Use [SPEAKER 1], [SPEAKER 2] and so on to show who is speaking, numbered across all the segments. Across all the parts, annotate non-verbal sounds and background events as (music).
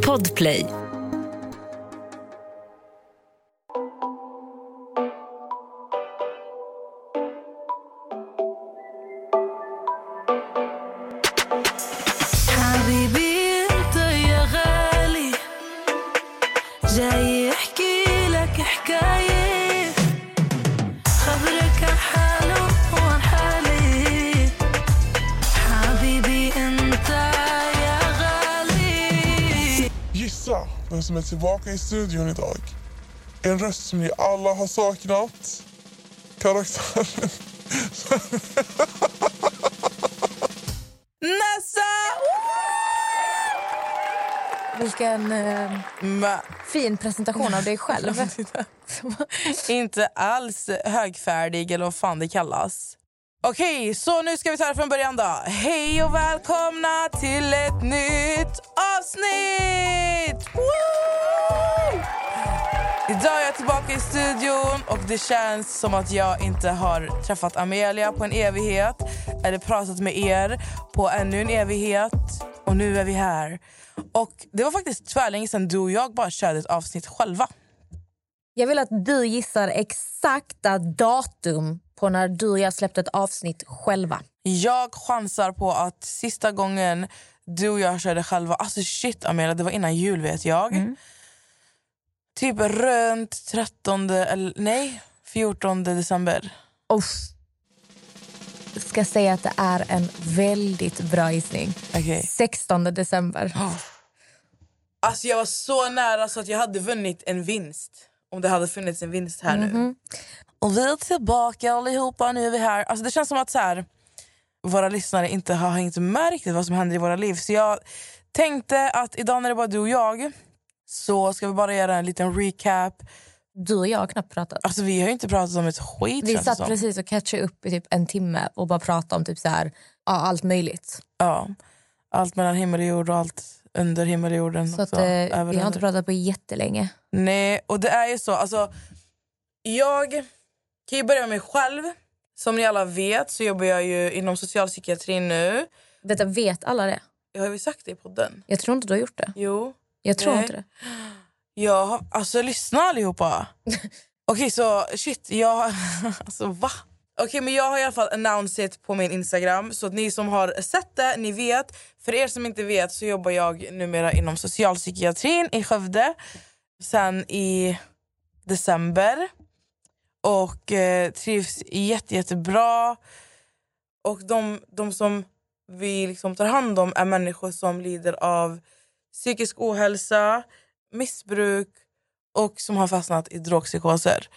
[SPEAKER 1] Podplay.
[SPEAKER 2] Tillbaka i studion idag. En röst som ni alla har saknat. Karaktären.
[SPEAKER 3] Nessa!
[SPEAKER 4] Vilken eh, fin presentation av dig själv. (laughs)
[SPEAKER 3] Inte alls högfärdig eller vad fan det kallas. Okej, så nu ska vi ta det från början då. Hej och välkomna till ett nytt avsnitt! Woo! Idag är jag tillbaka i studion och det känns som att jag inte har träffat Amelia på en evighet eller pratat med er på ännu en evighet. Och nu är vi här. Och Det var faktiskt tvärlänge sedan du och jag bara körde ett avsnitt själva.
[SPEAKER 4] Jag vill att du gissar exakta datum på när du och jag släppte ett avsnitt själva.
[SPEAKER 3] Jag chansar på att sista gången du och jag körde själva... Alltså shit Amelia, det var innan jul vet jag. Typ runt 13... Eller, nej, 14 december.
[SPEAKER 4] Uff. Jag ska säga att det är en väldigt bra gissning.
[SPEAKER 3] Okej.
[SPEAKER 4] 16 december.
[SPEAKER 3] Alltså jag var så nära så att jag hade vunnit en vinst. Om det hade funnits en vinst här nu. Och vi är tillbaka allihopa, nu är vi här. Alltså det känns som att så här, våra lyssnare inte har hängt med riktigt vad som händer i våra liv. Så jag tänkte att idag när det är bara du och jag så ska vi bara göra en liten recap.
[SPEAKER 4] Du och jag har knappt pratat.
[SPEAKER 3] Alltså vi har ju inte pratat om ett skit
[SPEAKER 4] Vi satt precis och catchade upp i typ en timme och bara pratade om typ så här, ja, allt möjligt.
[SPEAKER 3] Ja, allt mellan himmel och jord och allt under himmel och jorden.
[SPEAKER 4] Så
[SPEAKER 3] också,
[SPEAKER 4] eh, vi har inte pratat på jättelänge.
[SPEAKER 3] Nej, och det är ju så. Alltså, jag kan ju börja med mig själv. Som ni alla vet så jobbar jag ju inom socialpsykiatrin nu.
[SPEAKER 4] Vänta, vet alla det?
[SPEAKER 3] Jag har ju sagt det i podden.
[SPEAKER 4] Jag tror inte du har gjort det.
[SPEAKER 3] Jo.
[SPEAKER 4] Jag tror
[SPEAKER 3] Nej.
[SPEAKER 4] inte det.
[SPEAKER 3] Jag har, alltså lyssna allihopa. (laughs) Okej så shit, jag... (laughs) Alltså va? Okej men jag har i alla fall annonserat på min Instagram så att ni som har sett det, ni vet. För er som inte vet så jobbar jag numera inom socialpsykiatrin i Skövde. Sen i december. Och eh, trivs jätte, jättebra. Och de, de som vi liksom tar hand om är människor som lider av psykisk ohälsa, missbruk och som har fastnat i drogpsykoser.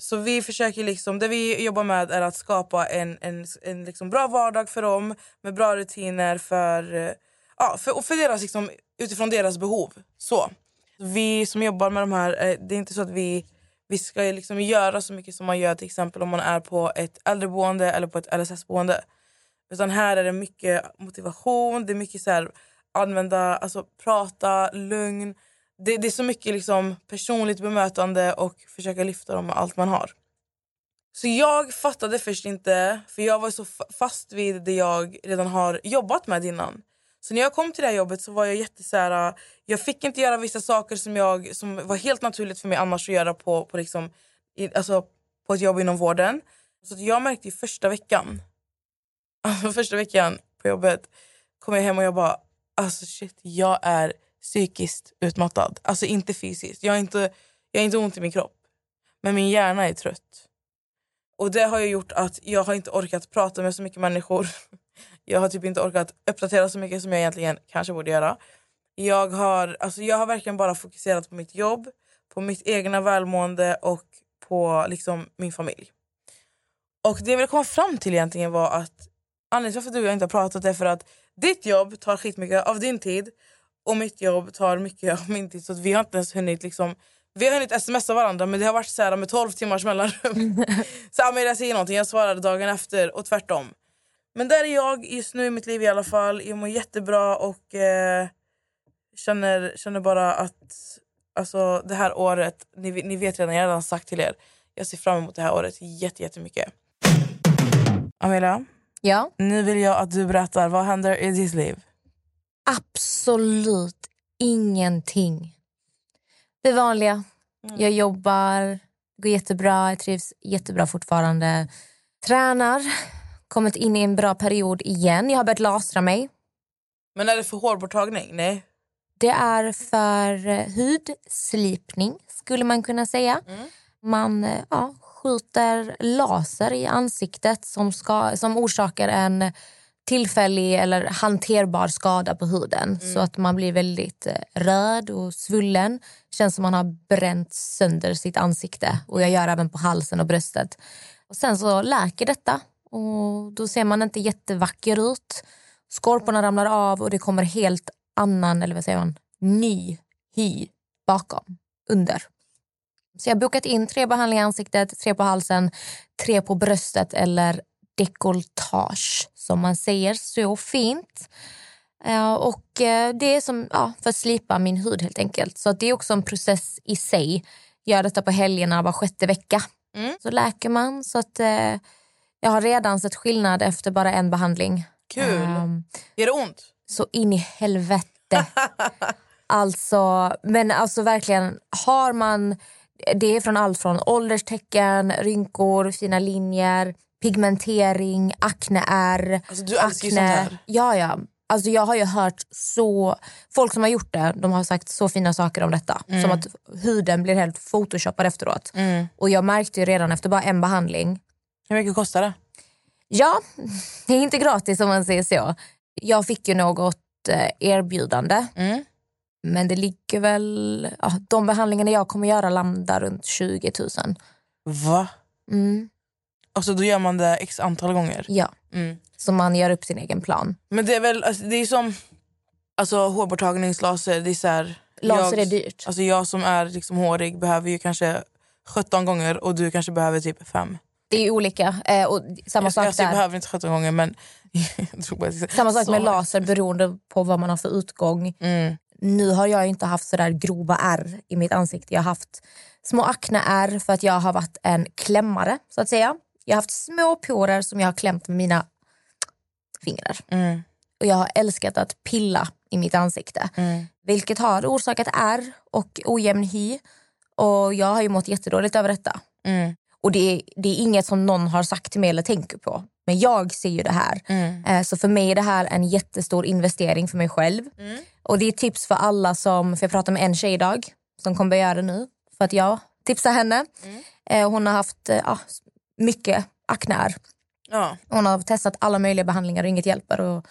[SPEAKER 3] Så vi försöker liksom, det vi jobbar med är att skapa en, en, en liksom bra vardag för dem med bra rutiner för, eh, ja, för, för deras, liksom, utifrån deras behov. Så. Vi som jobbar med de här, eh, det är inte så att vi, vi ska liksom göra så mycket som man gör till exempel om man är på ett äldreboende eller på ett LSS-boende. Utan här är det mycket motivation, det är mycket så här, använda, alltså prata, lugn. Det, det är så mycket liksom personligt bemötande och försöka lyfta dem med allt man har. Så jag fattade först inte, för jag var så fast vid det jag redan har jobbat med innan. Så när jag kom till det här jobbet så var jag jätte så här, jag fick inte göra vissa saker som, jag, som var helt naturligt för mig annars att göra på, på, liksom, i, alltså, på ett jobb inom vården. Så att jag märkte ju första veckan, alltså (laughs) första veckan på jobbet kom jag hem och jag bara, alltså shit, jag är psykiskt utmattad. Alltså inte fysiskt. Jag har inte, jag har inte ont i min kropp. Men min hjärna är trött. Och det har ju gjort att jag har inte orkat prata med så mycket människor. (laughs) Jag har typ inte orkat uppdatera så mycket som jag egentligen kanske borde göra. Jag har, alltså jag har verkligen bara fokuserat på mitt jobb, på mitt egna välmående och på liksom min familj. Och det jag ville komma fram till egentligen var att anledningen till varför du och jag inte har pratat är för att ditt jobb tar skitmycket av din tid och mitt jobb tar mycket av min tid. Så att vi har inte ens hunnit liksom, vi har hunnit smsa varandra men det har varit så här med 12 timmars mellanrum. (laughs) så Amelia säger någonting, jag svarar dagen efter och tvärtom. Men där är jag just nu i mitt liv i alla fall. Jag mår jättebra och eh, känner, känner bara att alltså, det här året, ni, ni vet redan, jag har redan sagt till er, jag ser fram emot det här året jätte, jättemycket. Amelia,
[SPEAKER 4] Ja,
[SPEAKER 3] nu vill jag att du berättar vad händer i ditt liv.
[SPEAKER 4] Absolut ingenting. Det vanliga. Jag jobbar, det går jättebra, jag trivs jättebra fortfarande. Tränar, kommit in i en bra period igen. Jag har börjat lasra mig.
[SPEAKER 3] Men är det för hårborttagning? Nej.
[SPEAKER 4] Det är för eh, hudslipning, skulle man kunna säga. Man eh, ja, skjuter laser i ansiktet som, ska, som orsakar en tillfällig eller hanterbar skada på huden. Så att man blir väldigt eh, röd och svullen. Känns som man har bränt sönder sitt ansikte. Och jag gör även på halsen och bröstet. Och sen så läker detta och då ser man inte jättevacker ut. Skorporna ramlar av och det kommer helt annan, eller vad säger man, ny hy bakom, under. Så jag har bokat in tre behandlingar i ansiktet, tre på halsen, tre på bröstet eller dekolletage som man säger så fint. Eh, och eh, det är som ja, för att slipa min hud helt enkelt. Så det är också en process i sig. Gör detta på helgerna var sjätte vecka.
[SPEAKER 3] Mm.
[SPEAKER 4] Så läker man. Så att eh, jag har redan sett skillnad efter bara en behandling.
[SPEAKER 3] Kul.
[SPEAKER 4] Ehm,
[SPEAKER 3] Gör det ont?
[SPEAKER 4] så in i helvete. (laughs) alltså, men alltså verkligen, har man... Det är från allt från ålderstecken, rynkor, fina linjer, pigmentering, akneär.
[SPEAKER 3] Alltså, du älskar ju sånt här.
[SPEAKER 4] Ja, ja. Alltså, jag har ju hört så... Folk som har gjort det de har sagt så fina saker om detta.
[SPEAKER 3] Mm.
[SPEAKER 4] Som att huden blir helt photoshoppad efteråt. Och jag märkte ju redan efter bara en behandling
[SPEAKER 3] Hur mycket kostar det?
[SPEAKER 4] Ja, (laughs) det är inte gratis om man säger så. Jag fick ju något eh, erbjudande.
[SPEAKER 3] Mm.
[SPEAKER 4] Men det ligger väl... Ja, de behandlingarna jag kommer göra landar runt 20 000.
[SPEAKER 3] Va?
[SPEAKER 4] Mm,
[SPEAKER 3] Alltså då gör man det x antal gånger?
[SPEAKER 4] ja,
[SPEAKER 3] Mm.
[SPEAKER 4] så man gör upp sin egen plan.
[SPEAKER 3] Men det är väl, alltså, det är som alltså, hårborttagningslaser. Det är så här,
[SPEAKER 4] Laser
[SPEAKER 3] jag,
[SPEAKER 4] är dyrt.
[SPEAKER 3] Alltså jag som är liksom hårig behöver ju kanske 17 gånger och du kanske behöver typ 5.
[SPEAKER 4] Det är olika. Eh, och samma
[SPEAKER 3] Jag,
[SPEAKER 4] sak
[SPEAKER 3] alltså, jag behöver inte 17 gånger men... (laughs)
[SPEAKER 4] Samma sak med laser beroende på vad man har för utgång.
[SPEAKER 3] Mm.
[SPEAKER 4] Nu har jag inte haft så där grova ärr i mitt ansikte. Jag har haft små akneärr för att jag har varit en klämmare. så att säga. Jag har haft små porer som jag har klämt med mina fingrar.
[SPEAKER 3] Mm.
[SPEAKER 4] Och jag har älskat att pilla i mitt ansikte.
[SPEAKER 3] Mm.
[SPEAKER 4] Vilket har orsakat ärr och ojämn hy. Och jag har ju mått jättedåligt över detta.
[SPEAKER 3] Mm.
[SPEAKER 4] Och det är, det är inget som någon har sagt till mig eller tänker på. Men jag ser ju det här.
[SPEAKER 3] Mm.
[SPEAKER 4] Eh, Så för mig är det här en jättestor investering för mig själv.
[SPEAKER 3] Mm.
[SPEAKER 4] Och det är tips för alla som, för jag pratade med en tjej idag som kommer börja göra det nu. För att jag tipsar henne.
[SPEAKER 3] Mm.
[SPEAKER 4] Eh, Hon har haft eh, ja, mycket akneär.
[SPEAKER 3] Ja.
[SPEAKER 4] Hon har testat alla möjliga behandlingar och inget hjälper. Och,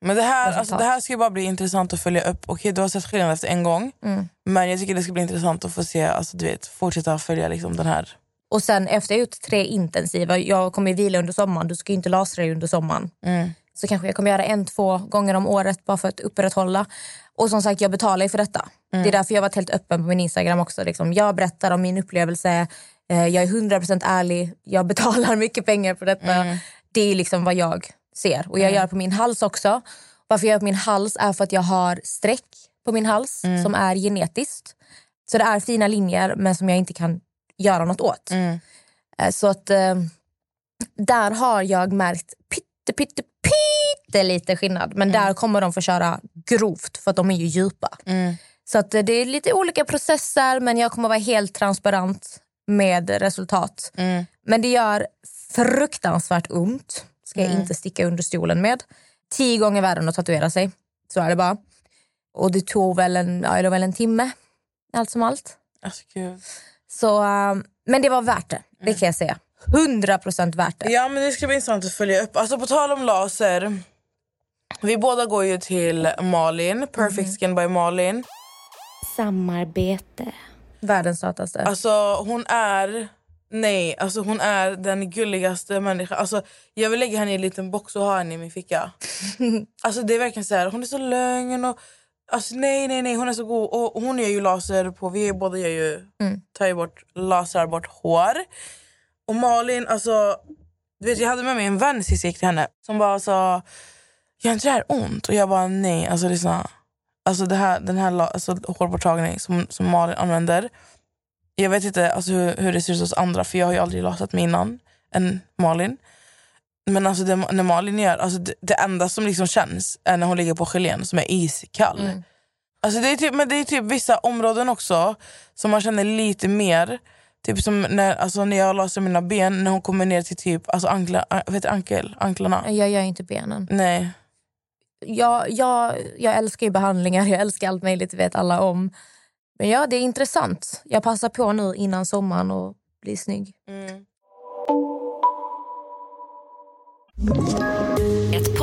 [SPEAKER 3] Men det här,
[SPEAKER 4] Resultat.
[SPEAKER 3] alltså, det här ska ju bara bli intressant att följa upp. Okej, du har sett skillnad efter en gång.
[SPEAKER 4] mm.
[SPEAKER 3] Men jag tycker det ska bli intressant att få se, alltså, du vet, fortsätta följa liksom, den här.
[SPEAKER 4] och sen efter jag gjort tre intensiva, jag kommer vila under sommaren, du ska ju inte lasra dig under sommaren.
[SPEAKER 3] Mm.
[SPEAKER 4] Så kanske jag kommer göra en, två gånger om året bara för att upprätthålla. Och som sagt, jag betalar ju för detta.
[SPEAKER 3] Mm.
[SPEAKER 4] Det är därför jag varit helt öppen på min Instagram också. Liksom, jag berättar om min upplevelse, eh, jag är 100% ärlig, jag (laughs) betalar mycket pengar för detta.
[SPEAKER 3] Mm.
[SPEAKER 4] Det är liksom vad jag ser. Och jag gör på min hals också. Varför jag gör på min hals är för att jag har streck på min hals
[SPEAKER 3] Mm.
[SPEAKER 4] som är genetiskt. Så det är fina linjer men som jag inte kan göra något åt.
[SPEAKER 3] Mm.
[SPEAKER 4] Eh, Så att eh, där har jag märkt pytte, pytte, pytte lite skillnad. Men där kommer de få köra grovt för att de är ju djupa.
[SPEAKER 3] Mm.
[SPEAKER 4] Så att eh, det är lite olika processer men jag kommer vara helt transparent med resultat.
[SPEAKER 3] Mm.
[SPEAKER 4] Men det gör fruktansvärt ont. Ska jag inte sticka under stolen med. Tio gånger värre än att tatuera sig. Så är det bara. Och det tog väl en, ja, det väl en timme. Allt som allt.
[SPEAKER 3] Alltså.
[SPEAKER 4] Så, eh, men det var värt det, det kan jag säga. 100% värt det.
[SPEAKER 3] Ja men det ska bli intressant att följa upp. Alltså på tal om laser. Vi båda går ju till Malin, Perfect Skin by Malin.
[SPEAKER 4] Samarbete. Världens sötaste.
[SPEAKER 3] Alltså hon är, nej, alltså hon är den gulligaste människan. Alltså, jag vill lägga henne i en liten box och ha henne i min ficka. (laughs) alltså det är verkligen så här, hon är så lugn och Alltså nej nej nej hon är så god och hon gör ju laser på, vi båda gör ju, tar ju bort, lasrar bort hår. Och Malin alltså, du vet jag hade med mig en vän sist jag gick till henne som bara sa, gör inte det här ont? Och jag bara nej, alltså lyssna. Alltså det här, den här alltså, hårborttagning som, som Malin använder. Jag vet inte alltså, hur, hur det ser ut hos andra för jag har ju aldrig lasat mig innan än Malin. Men alltså det, när Malin gör, alltså det, det enda som liksom känns är när hon ligger på gelén som är iskall.
[SPEAKER 4] Mm.
[SPEAKER 3] Alltså det, är typ, men det är typ vissa områden också som man känner lite mer. Typ som när, alltså när jag lasrar mina ben, när hon kommer ner till typ alltså ankla, an- vad heter ankel, anklarna.
[SPEAKER 4] Jag gör inte benen.
[SPEAKER 3] Nej.
[SPEAKER 4] Jag, jag, jag älskar ju behandlingar, jag älskar allt möjligt, det vet alla om. Men ja, det är intressant. Jag passar på nu innan sommaren och blir snygg.
[SPEAKER 1] Ett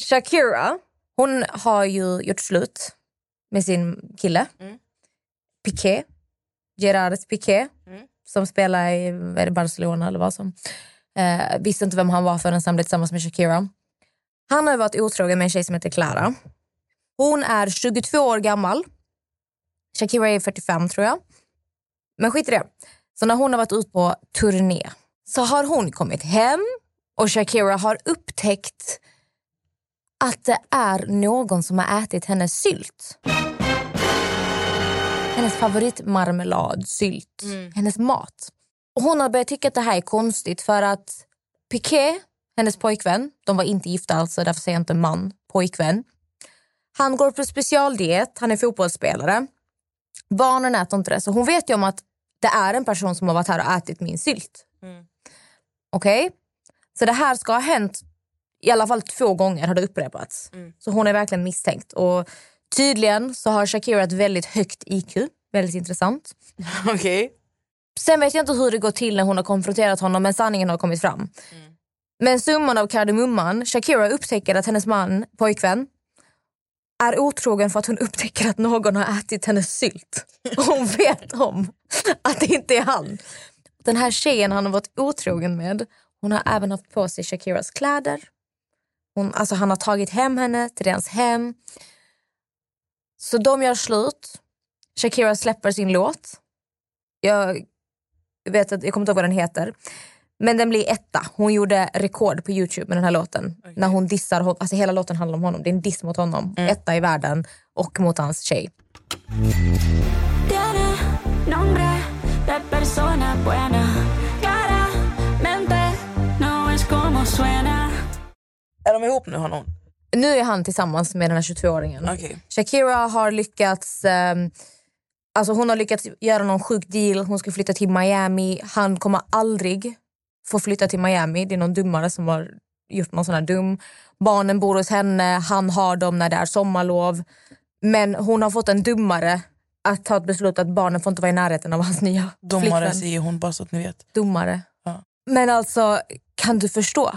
[SPEAKER 4] Shakira, hon har ju gjort slut med sin kille. Piqué. Gerard Piqué. Som spelar i Barcelona eller vad som. Eh, visste inte vem han var förrän han blev tillsammans med Shakira. Han har varit otrogen med en tjej som heter Clara. Hon är 22 år gammal. Shakira är 45 tror jag. Men skit i det. Så när hon har varit ute på turné så har hon kommit hem och Shakira har upptäckt att det är någon som har ätit hennes sylt. Hennes favoritmarmelad, sylt, hennes mat. Och Hon har börjat tycka att det här är konstigt för att Piqué, hennes pojkvän, de var inte gifta alltså, därför säger jag inte man, pojkvän. Han går på specialdiet, han är fotbollsspelare. Barnen äter inte det, så hon vet ju om att det är en person som har varit här och ätit min sylt. Okej? Så det här ska ha hänt i alla fall två gånger har det upprepats. Så hon är verkligen misstänkt. Och tydligen så har Shakira ett väldigt högt IQ. Väldigt intressant. (laughs)
[SPEAKER 3] Okej.
[SPEAKER 4] Sen vet jag inte hur det går till när hon har konfronterat honom men sanningen har kommit fram. Men summan av kardemumman, Shakira upptäcker att hennes man, pojkvän, är otrogen för att hon upptäcker att någon har ätit hennes sylt. (laughs) Och hon vet om att det inte är han. Den här tjejen han har varit otrogen med, hon har även haft på sig Shakiras kläder. Hon, alltså han har tagit hem henne till deras hem. Så de gör slut. Shakira släpper sin låt. Jag vet att, jag kommer inte ihåg vad den heter. Men den blir etta. Hon gjorde rekord på Youtube med den här låten. När hon dissar, hon- alltså hela låten handlar om honom. Det är en diss mot honom. Etta i världen och mot hans tjej.
[SPEAKER 5] Nombre de persona buena. Claramente no es como suena.
[SPEAKER 3] Är de ihop nu honom?
[SPEAKER 4] Nu är han tillsammans med den här 22-åringen.
[SPEAKER 3] Okej.
[SPEAKER 4] Shakira har lyckats ehm, alltså hon har lyckats göra någon sjuk deal. Hon ska flytta till Miami. Han kommer aldrig få flytta till Miami. Det är någon dummare som har gjort någon sån här dum. Barnen bor hos henne. Han har dem när det är sommarlov. Men hon har fått en dummare att ta ett beslut att barnen får inte vara i närheten av hans nya
[SPEAKER 3] Domare
[SPEAKER 4] flickvän.
[SPEAKER 3] säger hon bara så att ni vet.
[SPEAKER 4] Domare.
[SPEAKER 3] Ja.
[SPEAKER 4] Men alltså, kan du förstå?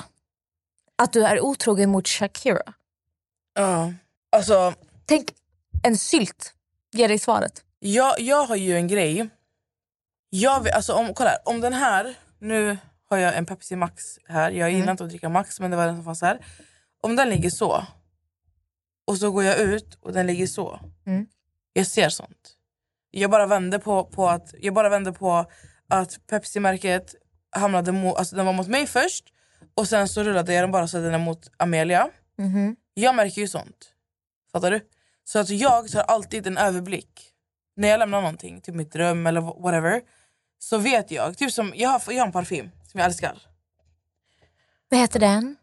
[SPEAKER 4] Att du är otrogen mot Shakira.
[SPEAKER 3] Ja. Alltså,
[SPEAKER 4] Tänk, en sylt ger dig svaret.
[SPEAKER 3] jag, jag har ju en grej. Jag vill, alltså om, kolla här, om den här, nu har jag en Pepsi Max här. Jag gillar inte att dricka Max men det var den som fanns här. Om den ligger så och så går jag ut och den ligger så.
[SPEAKER 4] Mm.
[SPEAKER 3] Jag ser sånt. Jag bara vände på, på att jag bara vände på att Pepsi-märket hamnade alltså den var mot mig först och sen så rullade jag den bara så att den är mot Amelia.
[SPEAKER 4] Mhm.
[SPEAKER 3] Jag märker ju sånt. Fattar du? Så att jag tar alltid en överblick. När jag lämnar någonting, typ mitt rum eller wh- whatever. Så vet jag, typ som jag har, jag har en parfym som jag älskar.
[SPEAKER 4] Vad heter den?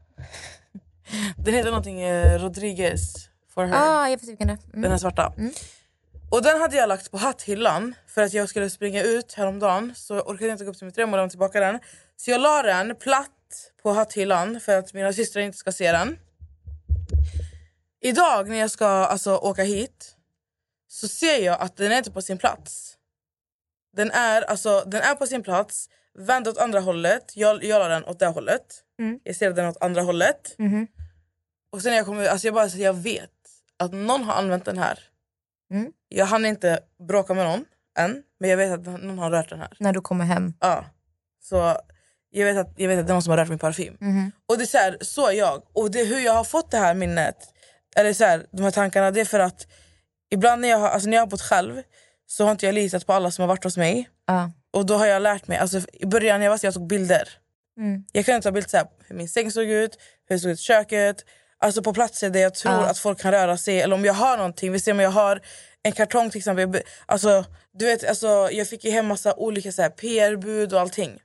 [SPEAKER 3] Den heter någonting eh, Rodriguez for her.
[SPEAKER 4] Ah, jag vet vilken det är.
[SPEAKER 3] Den
[SPEAKER 4] Mm.
[SPEAKER 3] här svarta. Och den hade jag lagt på hatthyllan för att jag skulle springa ut häromdagen. Så orkade jag inte gå upp till mitt rum och lämna tillbaka den. Så jag la den platt på hatthyllan för att mina systrar inte ska se den. Idag när jag ska alltså, åka hit så ser jag att den är inte på sin plats. Den är, alltså, den är på sin plats, vänd åt andra hållet. Jag, jag la den åt det hållet. Jag ser den åt andra hållet. Och sen när jag kommer alltså jag bara så jag vet att någon har använt den här.
[SPEAKER 4] Mm.
[SPEAKER 3] Jag hann inte bråka med någon än, men jag vet att någon har rört den här.
[SPEAKER 4] När du kommer hem.
[SPEAKER 3] Ja. Så jag vet, att, jag vet att det är någon som har rört min parfym. Och det är så, här, så är jag. Och det, hur jag har fått det här minnet, eller så här, de här tankarna, det är för att ibland när jag har, alltså när jag har bott själv så har inte jag litat på alla som har varit hos mig.
[SPEAKER 4] Ja.
[SPEAKER 3] Och då har jag lärt mig, alltså i början när jag var så jag tog bilder.
[SPEAKER 4] Mm.
[SPEAKER 3] Jag kunde ta bilder så här, hur min säng såg ut, hur det såg ut i köket. Alltså på platser där jag tror
[SPEAKER 4] Ja.
[SPEAKER 3] att folk kan röra sig. Eller om jag har någonting, vi ser om jag har en kartong till exempel. Alltså, du vet, alltså, jag fick ju hem massa olika PR-bud och allting.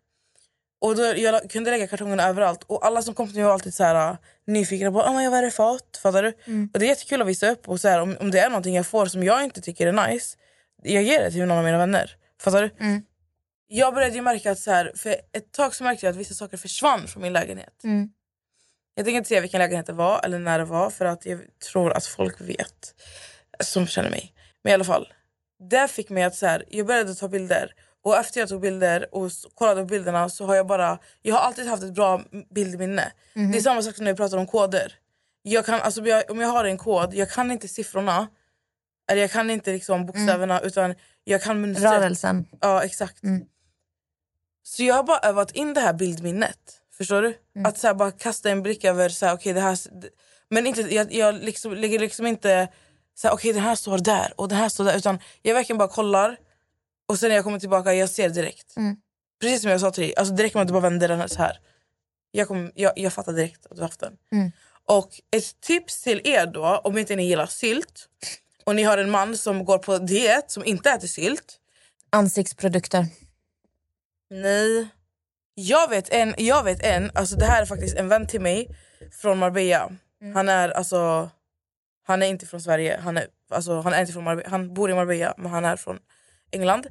[SPEAKER 3] Och då, jag kunde lägga kartongerna överallt. Och alla som kom till mig var alltid så här, uh, nyfikna på oh, vad är det fått. Fattar du? Och det är jättekul att visa upp. Och så här, om, om det är någonting jag får som jag inte tycker är nice, jag ger det till någon av mina vänner. Fattar du? Jag började ju märka att så här, för ett tag så märkte jag att vissa saker försvann från min lägenhet.
[SPEAKER 4] Mm.
[SPEAKER 3] Jag tänker inte säga vilken lägenhet det var eller när det var för att jag tror att folk vet som känner mig. Men i alla fall, det fick mig att så här, jag började ta bilder och efter jag tog bilder och kollade på bilderna så har jag bara, jag har alltid haft ett bra bildminne. Det är samma sak som när vi pratar om koder. Jag kan, alltså, om jag- har en kod, jag kan inte siffrorna eller jag kan inte liksom bokstäverna utan jag kan mönstret.
[SPEAKER 4] Rörelsen.
[SPEAKER 3] Ja, exakt. Så jag har bara övat in det här bildminnet. Förstår du? Att så bara kasta en blick över... Så här, okay, det här, men inte, jag, jag liksom, lägger liksom inte... Så här, okay, den här står där och den här står där. Utan jag verkligen bara kollar och sen när jag kommer tillbaka jag ser direkt. Precis som jag sa till dig. Alltså direkt om du bara vänder den här så här. Jag, kom, jag, jag fattar direkt att du har haft den. Och ett tips till er då, om inte ni gillar sylt och ni har en man som går på diet som inte äter sylt.
[SPEAKER 4] Ansiktsprodukter.
[SPEAKER 3] Nej. Jag vet en, jag vet en alltså det här är faktiskt en vän till mig från Marbella. Han är alltså han är inte från Sverige, han är, alltså, han är inte från Marbella, han bor i Marbella men han är från England.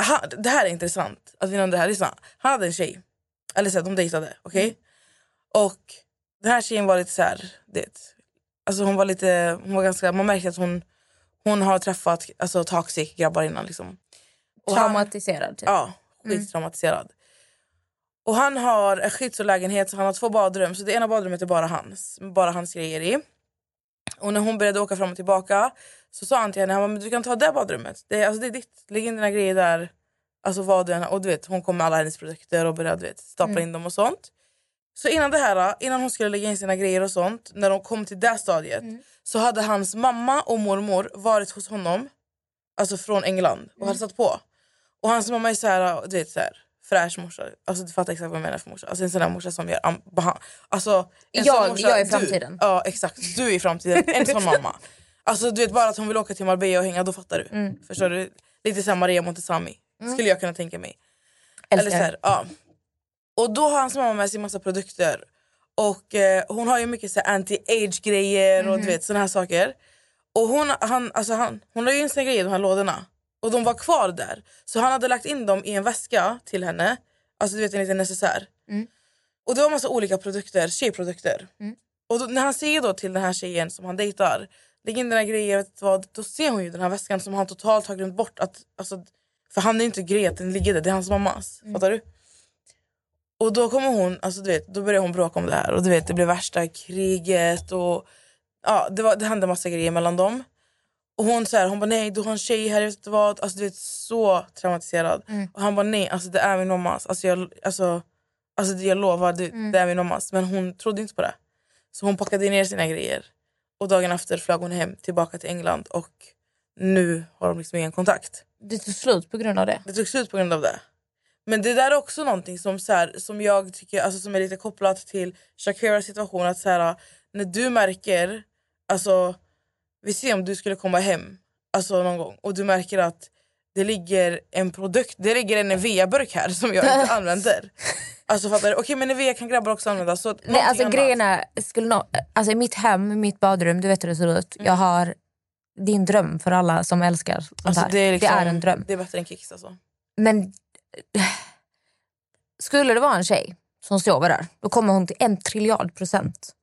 [SPEAKER 3] Han, det här är intressant att vi nämnde det här, lyssna. Han hade en tjej, eller så här, de dejtade, okej? Och den här tjejen var lite så här, det, alltså hon var lite, hon var ganska, man märkte att hon, hon har träffat alltså, toxic grabbar innan liksom. Och han-
[SPEAKER 4] Traumatiserad. Typ.
[SPEAKER 3] Ja, skittraumatiserad. Och han har en skyddslägenhet så han har två badrum. Så det ena badrummet är bara hans. Bara hans grejer i. Och när hon började åka fram och tillbaka så sa han till henne han bara, men du kan ta det badrummet. Det är, alltså, det är ditt. Lägg in dina grejer där. Alltså vad du än Och du vet, hon kom med alla hennes produkter och började du vet, stapla in dem och sånt. Så innan det här, innan hon skulle lägga in sina grejer och sånt, när de kom till det stadiet så hade hans mamma och mormor varit hos honom, alltså från England och hälsat på. Och hans mamma är så här, du vet så här fräsch morsa. Alltså du fattar exakt vad jag menar för morsa. Alltså en sån där morsa som gör Alltså en
[SPEAKER 4] Jag-
[SPEAKER 3] sån morsa,
[SPEAKER 4] jag är
[SPEAKER 3] du-
[SPEAKER 4] framtiden.
[SPEAKER 3] Ja exakt, du är i framtiden. En sån (laughs) mamma. Alltså du vet bara att hon vill åka till Marbella och hänga, då fattar du.
[SPEAKER 4] Mm.
[SPEAKER 3] Förstår du? Lite som Maria Montazami. Skulle jag kunna tänka mig. Eller så
[SPEAKER 4] Älskar.
[SPEAKER 3] här, ja. Och då har hans mamma med sig massa produkter. Och eh, hon har ju mycket så anti-age grejer och du vet såna här saker. Och hon, han, alltså han, hon har ju in sina grejer i de här lådorna. Och de var kvar där. Så han hade lagt in dem i en väska till henne. Alltså du vet en liten necessär. Och det var massa olika produkter, tjejprodukter. Och då, när han säger då till den här tjejen som han dejtar, lägg in dina grejer, vet du vad, då ser hon ju den här väskan som han totalt har glömt bort. Att, alltså, för han är inte grej att den ligger där, det är hans mammas. Fattar du? Och då kommer hon, alltså du vet, då börjar hon bråka om det här och du vet det blev värsta kriget och ja, det, var, det hände massa grejer mellan dem. Och hon så här, hon bara nej du har en tjej här, jag vet inte vad. Alltså du vet så traumatiserad. Och han bara nej, alltså det är min mammas. Alltså jag, alltså, alltså jag lovar, det, det är min mammas. Men hon trodde inte på det. Så hon packade ner sina grejer. Och dagen efter flög hon hem tillbaka till England och nu har de liksom ingen kontakt.
[SPEAKER 4] Det tog slut på grund av det.
[SPEAKER 3] Det tog slut på grund av det. Men det där är också någonting som, så här, som jag tycker alltså, som är lite kopplat till Shakiras situation. Att så här, när du märker, alltså, vi ser om du skulle komma hem alltså, någon gång och du märker att det ligger en produkt, det ligger en Nivea-burk här som jag inte (laughs) använder. Alltså fattar du? Okej men Nivea kan grabbar också använda. Så
[SPEAKER 4] Nej, alltså,
[SPEAKER 3] annat.
[SPEAKER 4] grejen är, skulle nå, alltså, i mitt hem, mitt badrum, du vet hur det ser ut. Jag har din dröm för alla som älskar sånt
[SPEAKER 3] Alltså,
[SPEAKER 4] här.
[SPEAKER 3] det, är liksom,
[SPEAKER 4] det är en dröm.
[SPEAKER 3] Det är bättre än Kicks alltså.
[SPEAKER 4] Men (sighs) skulle det vara en tjej som sover där, då kommer hon till en triljard procent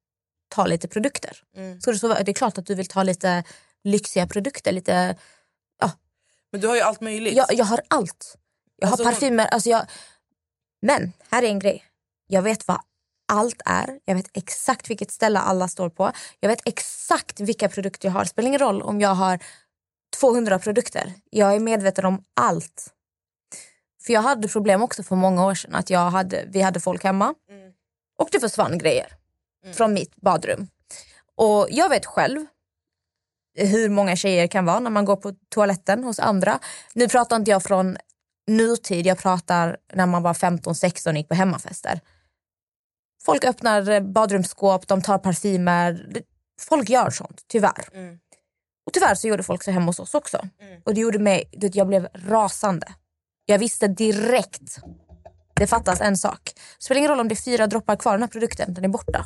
[SPEAKER 4] ta lite produkter.
[SPEAKER 3] Mm.
[SPEAKER 4] Så det, så, det är klart att du vill ta lite lyxiga produkter. Lite,
[SPEAKER 3] Men du har ju allt möjligt.
[SPEAKER 4] jag, jag har allt. Jag
[SPEAKER 3] Alltså,
[SPEAKER 4] har parfymer. Alltså jag, men här är en grej. Jag vet vad allt är. Jag vet exakt vilket ställe alla står på. Jag vet exakt vilka produkter jag har. Det spelar ingen roll om jag har 200 produkter. Jag är medveten om allt. För jag hade problem också för många år sedan. Att jag hade, vi hade folk hemma och det försvann grejer från mitt badrum. Och jag vet själv hur många tjejer kan vara när man går på toaletten hos andra. Nu pratar inte jag från nutid, jag pratar när man var 15-16 och gick på hemmafester. Folk öppnar badrumsskåp, de tar parfymer. Folk gör sånt, tyvärr. Och tyvärr så gjorde folk så hemma hos oss också. Och det gjorde mig, jag blev rasande. Jag visste direkt, det fattas en sak. Det spelar ingen roll om det är fyra droppar kvar i den här produkten, den är borta.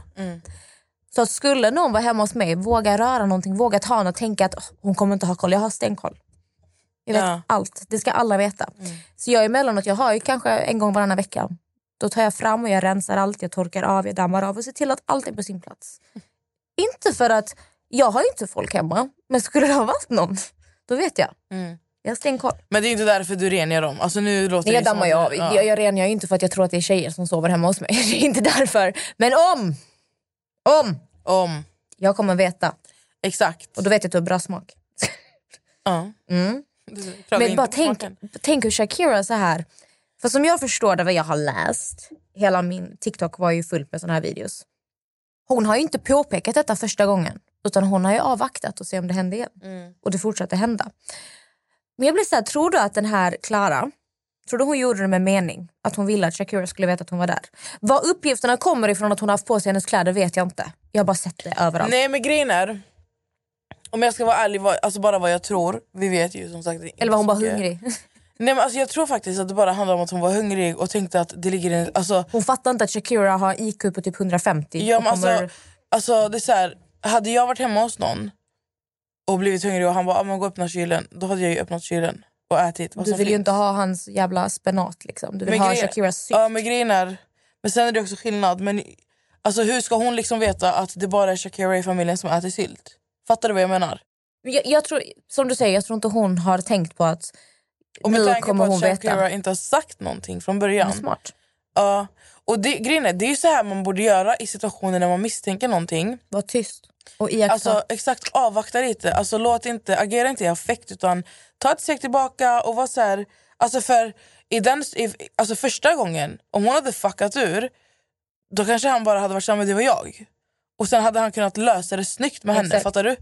[SPEAKER 4] Så att skulle någon vara hemma hos mig, våga röra någonting, våga ta något och tänka att "Åh, hon kommer inte ha koll, jag har stenkoll. Jag vet
[SPEAKER 3] Ja.
[SPEAKER 4] allt, det ska alla veta. Så jag emellanåt, jag har ju kanske en gång varannan vecka. Då tar jag fram och jag rensar allt, jag torkar av, jag dammar av och ser till att allt är på sin plats. (laughs) Inte för att, jag har inte folk hemma, men skulle det ha varit någon, då vet jag. Jag har stenkoll.
[SPEAKER 3] Men det är inte därför du rengör dem. Alltså nu låter
[SPEAKER 4] Jag
[SPEAKER 3] det
[SPEAKER 4] dammar ju av.
[SPEAKER 3] ja.
[SPEAKER 4] Jag, jag rengör ju inte för att jag tror att det är tjejer som sover hemma hos mig. (laughs) Det är inte därför. Men om, om
[SPEAKER 3] Om.
[SPEAKER 4] jag kommer veta.
[SPEAKER 3] Exakt.
[SPEAKER 4] Och då vet jag att du har bra smak. (laughs)
[SPEAKER 3] Ja.
[SPEAKER 4] Mm. Men bara tänk, tänk hur Shakira så här. För som jag förstår det vad jag har läst, hela min TikTok var ju fullt med såna här videos. Hon har ju inte påpekat detta första gången. Utan hon har ju avvaktat och se om det händer igen.
[SPEAKER 3] Mm.
[SPEAKER 4] Och det fortsätter hända. Men jag blir så här, tror du att den här Klara, tror du hon gjorde det med mening? Att hon ville att Shakira skulle veta att hon var där? Var uppgifterna kommer ifrån att hon har haft på sig hennes kläder vet jag inte. Jag har bara sett det överallt.
[SPEAKER 3] Nej men grejen är, om jag ska vara ärlig, alltså bara vad jag tror, vi vet ju som sagt
[SPEAKER 4] Eller var hon bara hungrig? (laughs)
[SPEAKER 3] Nej men alltså jag tror faktiskt att det bara handlar om att hon var hungrig och tänkte att det ligger en, alltså,
[SPEAKER 4] Hon fattar inte att Shakira har IQ på typ 150.
[SPEAKER 3] ja, men
[SPEAKER 4] kommer-
[SPEAKER 3] alltså, alltså det är så här, hade jag varit hemma hos någon och blivit hungrig och han bara ah, men gå och öppna kylen, då hade jag ju öppnat kylen och ätit
[SPEAKER 4] Du vill ju
[SPEAKER 3] finns.
[SPEAKER 4] inte ha hans jävla spenat liksom. Du vill
[SPEAKER 3] Men
[SPEAKER 4] ha
[SPEAKER 3] grejen-
[SPEAKER 4] Shakiras sylt.
[SPEAKER 3] Ja men grejen är, men sen är det också skillnad. Men, alltså, hur ska hon liksom veta att det bara är Shakira i familjen som äter sylt? Fattar du vad jag menar?
[SPEAKER 4] Jag, jag tror, som du säger, jag tror inte hon har tänkt på att
[SPEAKER 3] Och med
[SPEAKER 4] nu
[SPEAKER 3] tanke
[SPEAKER 4] kommer
[SPEAKER 3] på
[SPEAKER 4] hon
[SPEAKER 3] att Shakira
[SPEAKER 4] veta.
[SPEAKER 3] inte har sagt någonting från början.
[SPEAKER 4] smart.
[SPEAKER 3] Ja, och det, grejen är, det är ju så här man borde göra i situationer när man misstänker någonting.
[SPEAKER 4] Var tyst och iaktta.
[SPEAKER 3] Alltså exakt, avvakta lite. Alltså, låt inte, agera inte i affekt utan ta ett steg tillbaka och var så här, alltså för i den, i, alltså första gången, om hon hade fuckat ur då kanske han bara hade varit samma det var jag. Och sen hade han kunnat lösa det snyggt med henne,
[SPEAKER 4] Exakt.
[SPEAKER 3] fattar du?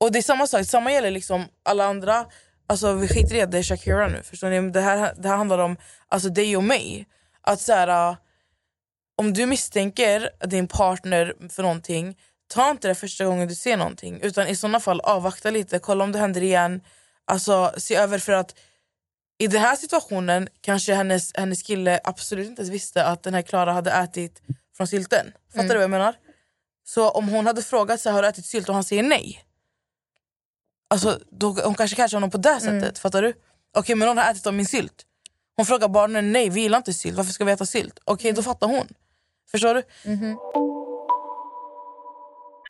[SPEAKER 3] Och det är samma sak, samma gäller liksom alla andra. Alltså vi skiter i att det är Shakira nu, förstår ni? Det här, det här handlar om alltså, dig och mig. Att så här, äh, om du misstänker din partner för någonting, ta inte det första gången du ser någonting. Utan i sådana fall avvakta lite, kolla om det händer igen. Alltså se över för att i den här situationen kanske hennes, hennes kille absolut inte ens visste att den här Klara hade ätit från sylten. Fattar du vad jag menar? Så om hon hade frågat här, har du ätit sylt och han säger nej. Alltså då, hon kanske catchar honom på det sättet. Fattar du? Okej men hon har ätit av min sylt. Hon frågar barnen nej vi gillar inte sylt, varför ska vi äta sylt? Okej då fattar hon. Förstår du?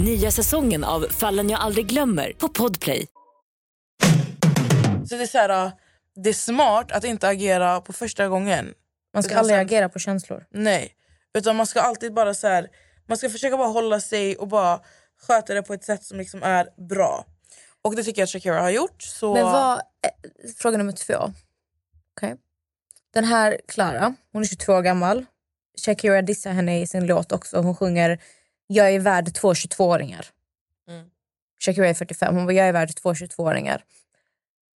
[SPEAKER 6] Nya säsongen av Fallen jag aldrig glömmer på Podplay.
[SPEAKER 3] Så det är, så här, äh, det är smart att inte agera på första gången.
[SPEAKER 4] Man ska
[SPEAKER 3] Utan
[SPEAKER 4] aldrig
[SPEAKER 3] sen-
[SPEAKER 4] agera på känslor.
[SPEAKER 3] Nej, utan man ska alltid bara så här, man ska försöka bara hålla sig och bara sköta det på ett sätt som liksom är bra. Och det tycker jag att Shakira har gjort. Så...
[SPEAKER 4] Men vad, eh, fråga nummer två. Okej. Den här Klara, hon är 22 år gammal. Shakira dissar henne i sin låt också. Hon sjunger Jag är värd två 22-åringar.
[SPEAKER 3] Mm.
[SPEAKER 4] Shakira är 45, hon bara jag är värd två 22-åringar.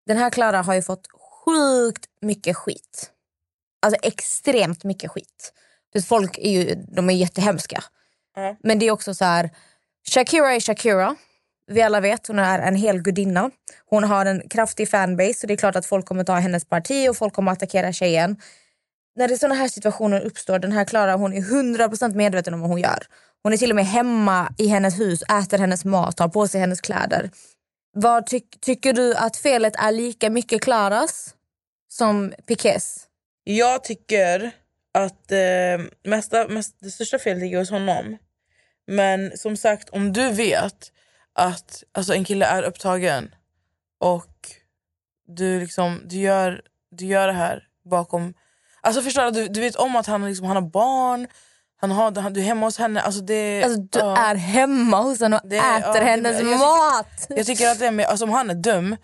[SPEAKER 4] Den här Klara har ju fått sjukt mycket skit. Alltså extremt mycket skit. Folk är ju de är jättehemska.
[SPEAKER 3] Ja.
[SPEAKER 4] Men det är också så här, Shakira är Shakira. Vi alla vet, hon är en hel gudinna. Hon har en kraftig fanbase så det är klart att folk kommer ta hennes parti och folk kommer attackera tjejen. När det sådana här situationer uppstår, den här Klara hon är 100% medveten om vad hon gör. Hon är till och med hemma i hennes hus, äter hennes mat, tar på sig hennes kläder. Vad ty tycker du att felet är lika mycket Klaras som Pikés?
[SPEAKER 3] Jag tycker att eh, mesta, mest, det största felet ligger hos honom. Men som sagt, om du vet att alltså, en kille är upptagen och du, liksom, du, gör, du gör det här bakom... Alltså förstår du, du vet om att han, liksom, han har barn, han har, han, du är hemma hos henne. Alltså det,
[SPEAKER 4] Alltså, du
[SPEAKER 3] ja.
[SPEAKER 4] är hemma hos henne och
[SPEAKER 3] Det-
[SPEAKER 4] äter
[SPEAKER 3] ja,
[SPEAKER 4] hennes
[SPEAKER 3] jag tycker-
[SPEAKER 4] mat.
[SPEAKER 3] Jag tycker att det är med, alltså om han är dum,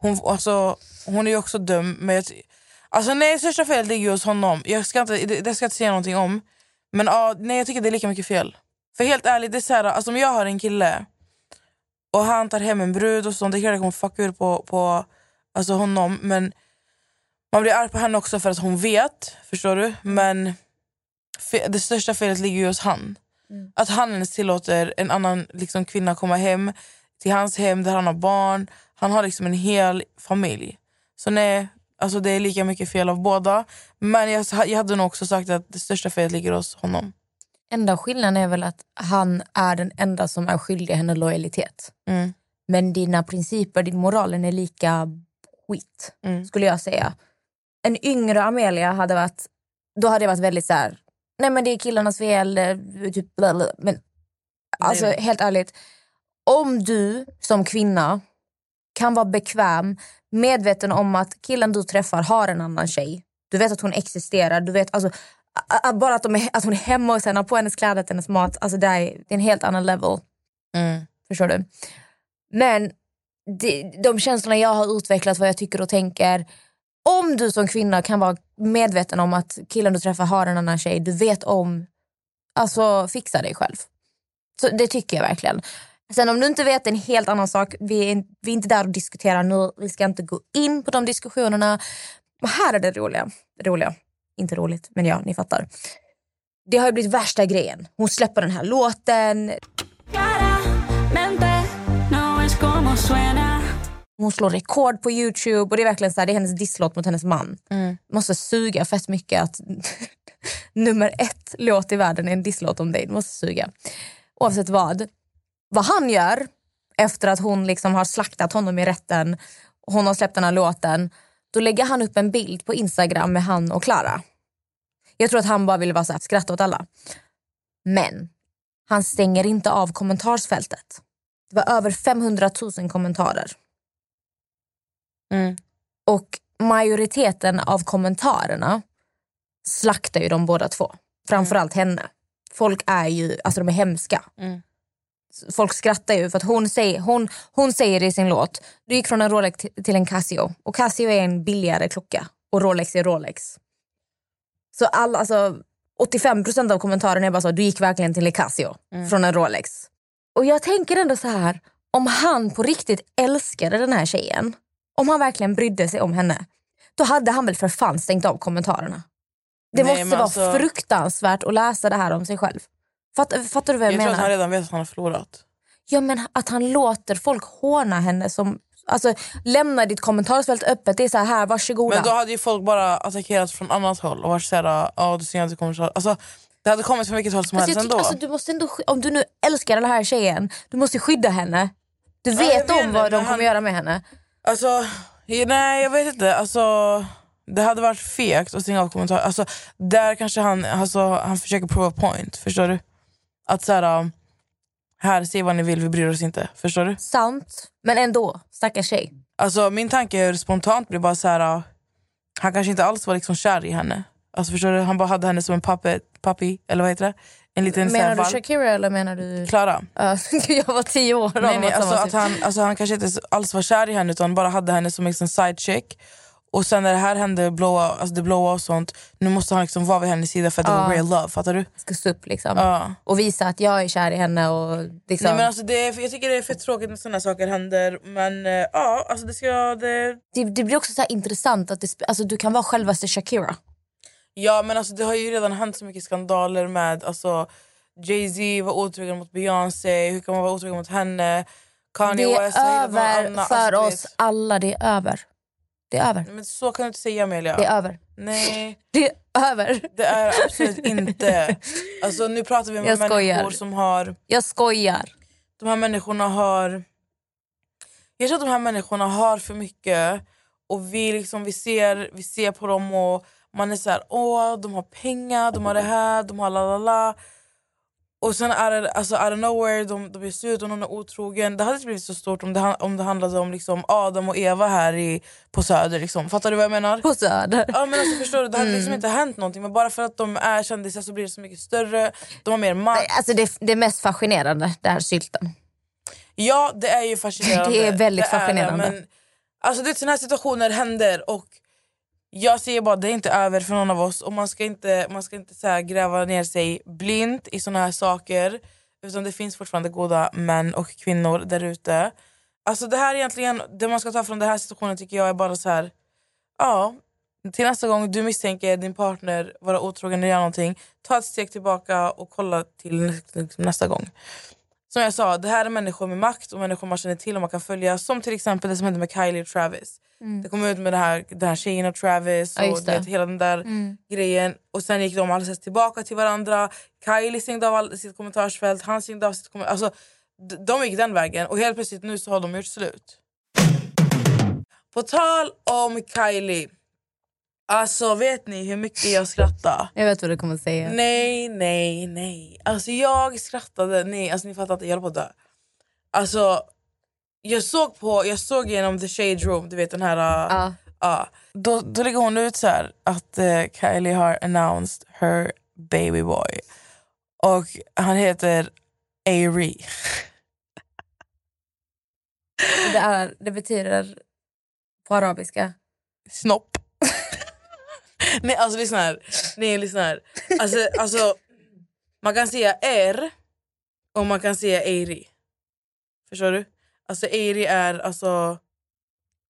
[SPEAKER 3] hon, alltså, hon är ju också dum. Men jag, alltså nej, största felet ligger hos honom. Jag ska inte, det, det ska jag inte säga någonting om. Men ja, nej, jag tycker det är lika mycket fel. För helt ärligt, det är så här, alltså, om jag har en kille och han tar hem en brud och sånt, det är klart jag kommer fucka ur på, på alltså, honom. Men man blir arg på henne också för att hon vet, förstår du? Men det största felet ligger ju hos han. Att han ens tillåter en annan liksom, kvinna komma hem till hans hem där han har barn. Han har liksom en hel familj. Så nej, alltså det är lika mycket fel av båda. Men jag, jag hade nog också sagt att det största felet ligger hos honom.
[SPEAKER 4] Enda skillnaden är väl att han är den enda som är skyldig henne lojalitet.
[SPEAKER 3] Mm.
[SPEAKER 4] Men dina principer, din moralen är lika skit,
[SPEAKER 3] Mm.
[SPEAKER 4] skulle jag säga. En yngre Amelia hade varit, då hade jag varit väldigt så här. Nej men det är killarnas fel, typ bla bla. Men alltså
[SPEAKER 3] Nej.
[SPEAKER 4] helt ärligt, om du som kvinna kan vara bekväm, medveten om att killen du träffar har en annan tjej. Du vet att hon existerar, du vet alltså a- a- bara att, är, att hon är hemma hos henne, har på hennes kläder, hennes mat. Alltså det är, det är en helt annan level.
[SPEAKER 3] Mm.
[SPEAKER 4] Förstår du? Men de, de känslorna jag har utvecklat, vad jag tycker och tänker. Om du som kvinna kan vara medveten om att killen du träffar har en annan tjej, du vet om, alltså fixa dig själv. Så Det tycker jag verkligen. Sen om du inte vet, det är en helt annan sak. Vi är, vi är inte där och diskuterar nu. Vi ska inte gå in på de diskussionerna. Men här är det roliga. roliga. Inte roligt, men ja, ni fattar. Det har ju blivit värsta grejen. Hon släpper den här låten.
[SPEAKER 5] Claramente no es como suena.
[SPEAKER 4] Hon slår rekord på Youtube och det är verkligen så här, det är hennes disslåt mot hennes man. Måste suga fett mycket att (laughs) nummer ett låt i världen är en disslåt om dig. Det måste suga. Oavsett vad. Vad han gör efter att hon liksom har slaktat honom i rätten, hon har släppt den här låten, då lägger han upp en bild på Instagram med han och Klara. Jag tror att han bara ville vara så här, skratta åt alla. Men han stänger inte av kommentarsfältet. Det var över 500 000 kommentarer.
[SPEAKER 3] Mm.
[SPEAKER 4] Och majoriteten av kommentarerna slaktar ju de båda två. Framförallt henne. Folk är ju, alltså de är hemska.
[SPEAKER 3] Mm.
[SPEAKER 4] Folk skrattar ju för att hon säger, hon, hon säger i sin låt, du gick från en Rolex till, en Casio. Och Casio är en billigare klocka och Rolex är Rolex. Så alla, alltså 85% av kommentarerna är bara så, du gick verkligen till en Casio från en Rolex. Och jag tänker ändå så här, om han på riktigt älskade den här tjejen, om han verkligen brydde sig om henne, då hade han väl för fan stängt av kommentarerna. Det
[SPEAKER 3] Nej,
[SPEAKER 4] måste vara
[SPEAKER 3] alltså-
[SPEAKER 4] fruktansvärt att läsa det här om sig själv. Fatt, fattar du vad jag,
[SPEAKER 3] Jag tror
[SPEAKER 4] menar?
[SPEAKER 3] att han redan vet att han har förlorat.
[SPEAKER 4] Ja men att han låter folk håna henne som, alltså lämna ditt kommentarsfält öppet. Det är så här, här varsågoda.
[SPEAKER 3] Men då hade ju folk bara attackerat från annat håll och varit såhär, ja du ser inte kommentarer. Alltså, det hade kommit från vilket håll som
[SPEAKER 4] alltså,
[SPEAKER 3] helst
[SPEAKER 4] jag
[SPEAKER 3] ändå.
[SPEAKER 4] alltså, du måste ändå, om du nu älskar den här tjejen, du måste skydda henne. Du vet
[SPEAKER 3] jag
[SPEAKER 4] om
[SPEAKER 3] det,
[SPEAKER 4] vad de kommer
[SPEAKER 3] han-
[SPEAKER 4] göra med henne.
[SPEAKER 3] Alltså, nej jag vet inte. Alltså, det hade varit fegt att stänga av kommentarer. Alltså, där kanske han, alltså, han försöker prova point, förstår du? Att såhär, um, här, säg vad ni vill, vi bryr oss inte. Förstår du?
[SPEAKER 4] Sant, men ändå. Stackars tjej.
[SPEAKER 3] Alltså, min tanke är spontant blir bara såhär, uh, han kanske inte alls var liksom kär i henne. Alltså, förstår du? Han bara hade henne som en puppet, puppy, eller vad heter det? En liten
[SPEAKER 4] Menar du. Shakira eller menar du...
[SPEAKER 3] Klara.
[SPEAKER 4] Ja, (laughs) jag var tio år.
[SPEAKER 3] Nej, nej, alltså, att
[SPEAKER 4] typ.
[SPEAKER 3] han, alltså, han kanske inte alls var kär i henne utan bara hade henne som liksom side chick. Och sen när det här hände, blåa, alltså det blåa och sånt, nu måste han liksom vara vid hennes sida för att det var
[SPEAKER 4] Ja.
[SPEAKER 3] real love. Fattar du?
[SPEAKER 4] ska stå upp liksom.
[SPEAKER 3] Ja.
[SPEAKER 4] Och visa att jag är kär i henne. Och liksom.
[SPEAKER 3] Nej, men alltså, det är, jag tycker det är för tråkigt när såna saker händer. Men eh, ja, alltså det ska... Det...
[SPEAKER 4] det, det blir också så här intressant att det, alltså, du kan vara självaste Shakira.
[SPEAKER 3] Ja men alltså det har ju redan hänt så mycket skandaler med alltså, Jay-Z var otrogen mot Beyoncé, hur kan man vara otrogen mot henne? Kanye
[SPEAKER 4] det
[SPEAKER 3] West har
[SPEAKER 4] är över
[SPEAKER 3] annan.
[SPEAKER 4] för
[SPEAKER 3] Alltså,
[SPEAKER 4] oss alla. Det är över. Det är över.
[SPEAKER 3] Vet, men så kan du inte säga Amelia.
[SPEAKER 4] Det är över.
[SPEAKER 3] Nej. (laughs)
[SPEAKER 4] Det är över.
[SPEAKER 3] Det är absolut inte. Alltså, nu pratar vi om
[SPEAKER 4] Jag
[SPEAKER 3] människor
[SPEAKER 4] skojar.
[SPEAKER 3] som har...
[SPEAKER 4] Jag skojar.
[SPEAKER 3] De här människorna har... Jag tror att de här människorna har för mycket och vi, liksom, vi, ser, vi ser på dem och Man är så här, åh de har pengar, de har det här, de har la la la. Och sen är det alltså, out of nowhere, de, de är slut och någon är otrogen. Det hade inte blivit så stort om det, om det handlade om liksom, Adam och Eva här i, på Söder. Liksom. Fattar du vad jag menar?
[SPEAKER 4] På Söder.
[SPEAKER 3] Ja, men alltså, förstår du? Det hade
[SPEAKER 4] Mm.
[SPEAKER 3] liksom inte hänt någonting. Men bara för att de är kändisar så blir det så mycket större. De har mer makt.
[SPEAKER 4] Alltså det, det mest fascinerande, det här sylten.
[SPEAKER 3] Ja, det är ju fascinerande. (laughs)
[SPEAKER 4] Det är väldigt
[SPEAKER 3] Det
[SPEAKER 4] fascinerande.
[SPEAKER 3] men, alltså, det är såna här situationer händer och jag säger bara det är inte över för någon av oss och man ska inte, man ska inte så här, gräva ner sig blint i såna här saker. Utan det finns fortfarande goda män och kvinnor där ute. Alltså det här egentligen, det man ska ta från den här situationen tycker jag är bara så här. Ja, till nästa gång du misstänker din partner vara otrogen eller göra någonting, ta ett steg tillbaka och kolla till nästa gång. Som jag sa, det här är människor med makt och människor man känner till och man kan följa. Som till exempel det som hände med Kylie och Travis.
[SPEAKER 4] Mm.
[SPEAKER 3] Det kom ut med det här, den här tjejen och Travis
[SPEAKER 4] Ja,
[SPEAKER 3] och
[SPEAKER 4] det.
[SPEAKER 3] vet, hela den där
[SPEAKER 4] Mm.
[SPEAKER 3] grejen. Och sen gick de alldeles tillbaka till varandra. Kylie stängde av all, sitt kommentarsfält, han stängde av sitt kommentarsfält. Alltså, de gick den vägen och helt plötsligt nu så har de gjort slut. På tal om Kylie. Alltså vet ni hur mycket jag skrattade?
[SPEAKER 4] Jag vet vad du kommer säga.
[SPEAKER 3] Nej, nej, nej. Alltså jag skrattade. Nej, alltså ni fattar inte, jag höll på att dö. Alltså, jag såg på, jag såg genom the shade room, du vet den här... uh,
[SPEAKER 4] ja.
[SPEAKER 3] Då, då lägger hon ut så här att uh, Kylie har announced her baby boy. Och han heter Ari.
[SPEAKER 4] Det, är, det betyder på arabiska.
[SPEAKER 3] Snopp. (laughs) Nej alltså lyssna här. Nej lyssna här. Alltså, alltså, man kan säga R och man kan säga Eiri. Förstår du? Alltså Eiri är alltså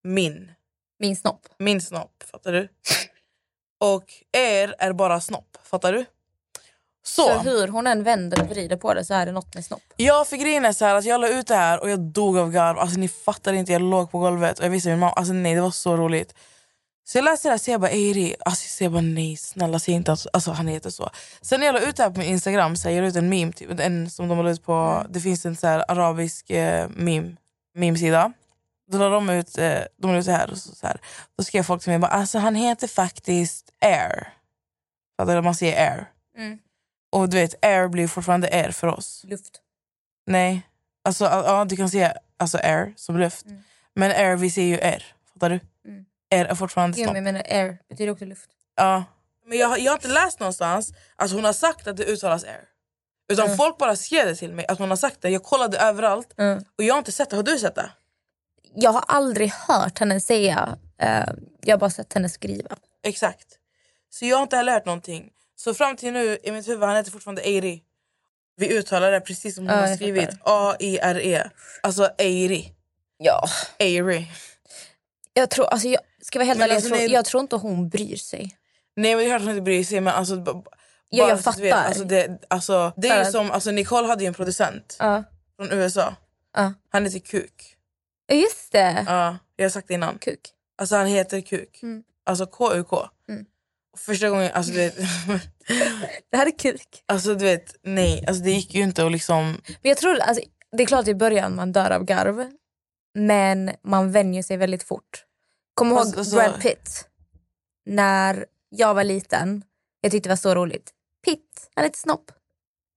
[SPEAKER 3] min.
[SPEAKER 4] Min snopp.
[SPEAKER 3] Min snopp, fattar du? Och er är bara snopp, fattar du? Så,
[SPEAKER 4] Så hur hon än vänder och vrider på det så är det något med snopp.
[SPEAKER 3] jag fick grejen är så här att jag la ut det här och jag dog av garv. Alltså ni fattar inte, jag låg på golvet och jag visste min mamma, alltså nej det var så roligt. Så jag läste det här och så jag bara Eiri, alltså jag säger bara nej snälla säg inte att alltså, han heter så. Sen när jag la ut det här på min instagram så jag la ut en meme, typ, en som de la ut på, det finns en så här arabisk eh, meme, meme-sida. Då la de ut, eh, de la ut det här och så, så här. Då skrev folk till mig bara, alltså han heter faktiskt Air. Fattar du? Man säger Air.
[SPEAKER 4] Mm.
[SPEAKER 3] Och du vet, Air blir fortfarande Air för oss.
[SPEAKER 4] Luft.
[SPEAKER 3] Nej, alltså ja, du kan säga alltså air som luft.
[SPEAKER 4] Mm.
[SPEAKER 3] Men air, vi säger ju R. Fattar du?
[SPEAKER 4] Mm.
[SPEAKER 3] R är fortfarande
[SPEAKER 4] Jo,
[SPEAKER 3] snopp.
[SPEAKER 4] men jag menar air betyder också luft.
[SPEAKER 3] Ja. Men jag, har- jag har inte läst någonstans att hon har sagt att det uttalas air. Utan
[SPEAKER 4] Mm.
[SPEAKER 3] folk bara skrev det till mig att hon har sagt det. Jag kollade överallt
[SPEAKER 4] Mm.
[SPEAKER 3] och jag har inte sett det. Har du sett det?
[SPEAKER 4] Jag har aldrig hört henne säga, eh, jag har bara sett henne skriva.
[SPEAKER 3] Exakt. Så jag har inte heller hört någonting. Så fram till nu i mitt huvud, han heter fortfarande Eiri. Vi uttalar det precis som hon
[SPEAKER 4] Ja,
[SPEAKER 3] har skrivit. A-I-R-E. Alltså Eiri.
[SPEAKER 4] Ja.
[SPEAKER 3] Eiri.
[SPEAKER 4] Jag tror, alltså jag ska vara helt ärlig,
[SPEAKER 3] alltså,
[SPEAKER 4] jag, tror,
[SPEAKER 3] nej-
[SPEAKER 4] jag tror inte hon bryr sig.
[SPEAKER 3] Nej men det är klart hon inte bryr sig men alltså...
[SPEAKER 4] Ja, jag
[SPEAKER 3] att du vet,
[SPEAKER 4] fattar.
[SPEAKER 3] alltså, det, alltså, det är ju som, alltså Nicole hade ju en producent
[SPEAKER 4] Ja.
[SPEAKER 3] från USA.
[SPEAKER 4] Ja.
[SPEAKER 3] Han heter Kuk.
[SPEAKER 4] Just det.
[SPEAKER 3] Ja, jag har sagt det innan.
[SPEAKER 4] Kuk.
[SPEAKER 3] Alltså han heter Kuk.
[SPEAKER 4] Mm.
[SPEAKER 3] Alltså K-U-K.
[SPEAKER 4] Mm.
[SPEAKER 3] Första gången, alltså du vet... (laughs)
[SPEAKER 4] Det här är kuk.
[SPEAKER 3] alltså du vet, nej. Alltså det gick ju inte att liksom...
[SPEAKER 4] Men jag tror, alltså, det är klart i början man dör av garv. Men man vänjer sig väldigt fort. Kom ihåg
[SPEAKER 3] Alltså- alltså-
[SPEAKER 4] Brad Pitt. När jag var liten. Jag tyckte det var så roligt. Pitt, han heter Snopp.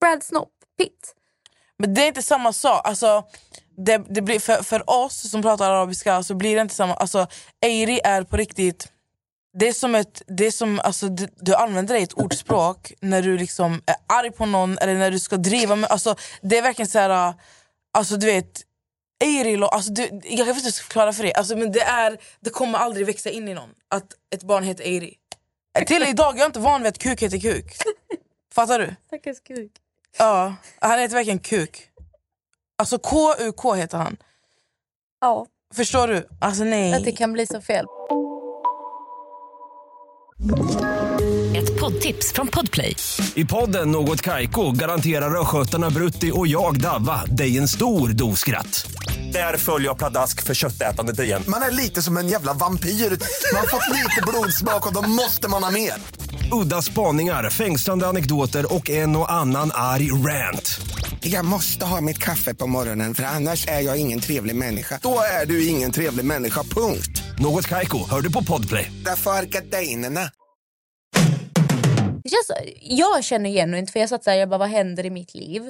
[SPEAKER 4] Brad Snopp, Pitt.
[SPEAKER 3] Men det är inte samma sak. Alltså, det, det blir, för, för oss som pratar arabiska så blir det inte samma. Alltså, Eiri är på riktigt... Det är som ett, det är som, alltså, du, du använder dig ett ordspråk när du liksom är arg på någon eller när du ska driva med... Alltså, det är verkligen så här... Alltså du vet... Eiri, alltså, du, jag vet inte hur jag ska förklara för dig. Alltså, men det, är, det kommer aldrig växa in i någon att ett barn heter Eiri. Till idag jag är inte van vid att kuk heter kuk. Fattar du?
[SPEAKER 4] Stackars kuk.
[SPEAKER 3] Ja, han heter verkligen Kuk. Alltså K-U-K heter han.
[SPEAKER 4] Ja,
[SPEAKER 3] Förstår du? Alltså nej.
[SPEAKER 4] att det kan bli så fel.
[SPEAKER 1] Ett poddtips från Podplay.
[SPEAKER 7] I podden Något Kaiko garanterar östgötarna Brutti och jag, Davva, dig en stor dos skratt. Där följer jag pladask för köttätandet igen.
[SPEAKER 8] Man är lite som en jävla vampyr. Man har fått lite blodsmak och då måste man ha mer.
[SPEAKER 7] Udda spaningar, fängslande anekdoter och en och annan arg rant.
[SPEAKER 8] Jag måste ha mitt kaffe på morgonen för annars är jag ingen trevlig människa. Då är du ingen trevlig människa, punkt.
[SPEAKER 7] Något Kaiko, hör du på Podplay.
[SPEAKER 8] Därför
[SPEAKER 4] känns, jag känner genuint, för jag satt såhär, jag bara vad händer i mitt liv?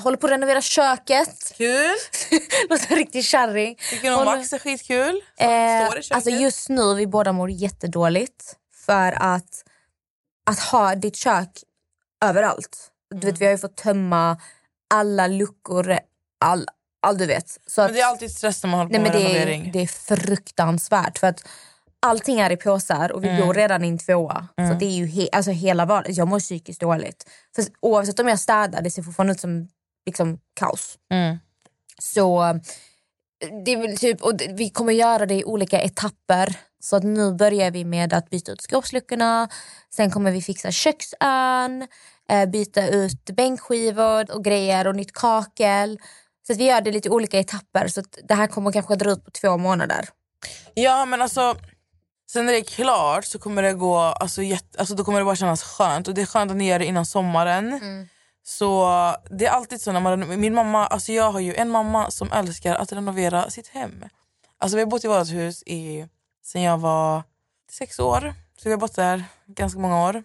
[SPEAKER 4] Håller på att renovera köket.
[SPEAKER 3] Kul! (laughs)
[SPEAKER 4] Låter riktigt kärring.
[SPEAKER 3] Tycker nog
[SPEAKER 4] Håller-
[SPEAKER 3] Max är skitkul.
[SPEAKER 4] Eh,
[SPEAKER 3] står i köket.
[SPEAKER 4] alltså just nu vi båda mår jättedåligt för att, att ha ditt kök överallt. Du vet, vi har ju fått tömma alla luckor, all, all du vet. Så
[SPEAKER 3] Men det är alltid stress när man håller
[SPEAKER 4] nej,
[SPEAKER 3] på
[SPEAKER 4] men
[SPEAKER 3] med
[SPEAKER 4] det,
[SPEAKER 3] renovering.
[SPEAKER 4] är, det är fruktansvärt. För att allting är i påsar och vi
[SPEAKER 3] Mm.
[SPEAKER 4] bor redan i en tvåa. Så
[SPEAKER 3] Mm.
[SPEAKER 4] det är ju he, alltså hela vardagen. Jag mår psykiskt dåligt. För oavsett om jag städar, det ser fortfarande ut som liksom, kaos.
[SPEAKER 3] Mm.
[SPEAKER 4] Så det är typ, och det- vi kommer göra det i olika etapper. Så att nu börjar vi med att byta ut skåpsluckorna. Sen kommer vi fixa köksön, eh, byta ut bänkskivor och grejer och nytt kakel. Så att vi gör det lite olika etapper. Så att det här kommer kanske dra ut på två månader.
[SPEAKER 3] Ja men alltså Sen när det är klart så kommer det gå, alltså, jätte, alltså, då kommer det bara kännas skönt. Och det är skönt att ni gör det innan sommaren. Så det är alltid så när man, min mamma, alltså jag har ju en mamma som älskar att renovera sitt hem. Alltså vi har bott i vårt hus i, sen jag var sex år. Så vi har bott där ganska många år.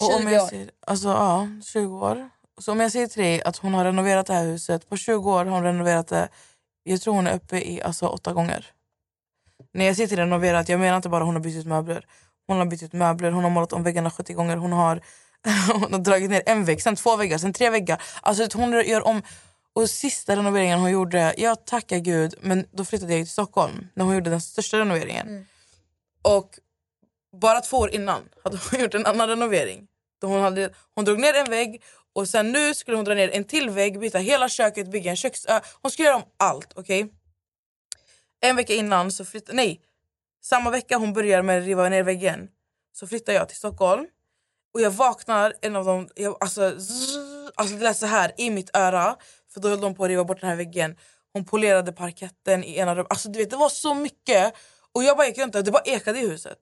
[SPEAKER 3] Och om
[SPEAKER 4] 20
[SPEAKER 3] jag
[SPEAKER 4] år.
[SPEAKER 3] Ser, alltså ja, 20 år. Så om jag säger till dig att hon har renoverat det här huset, på 20 år har hon renoverat det, jag tror hon är uppe i alltså, åtta gånger. När jag säger till renoverat, jag menar inte bara hon har bytt ut möbler. Hon har bytt ut möbler, hon har målat om väggarna 70 gånger, hon har, (laughs) hon har dragit ner en vägg, sen två väggar, sen tre väggar. Alltså hon gör om. Och sista renoveringen hon gjorde, jag tackar gud, men då flyttade jag till Stockholm när hon gjorde den största renoveringen. Och bara två år innan hade hon (laughs) gjort en annan renovering. Då hon, hade, hon drog ner en vägg och sen nu skulle hon dra ner en till vägg, byta hela köket, bygga en köksö. Hon skulle göra om allt. okej? En vecka innan så flyttade... Nej, samma vecka hon börjar med att riva ner väggen så flyttar jag till Stockholm. Och jag vaknar, en av dem, jag, alltså, zzz, alltså det lät så här i mitt öra. För då höll de på att riva bort den här väggen. Hon polerade parketten i ena rummet. Alltså du vet, det var så mycket. Och jag bara gick runt och det bara ekade i huset.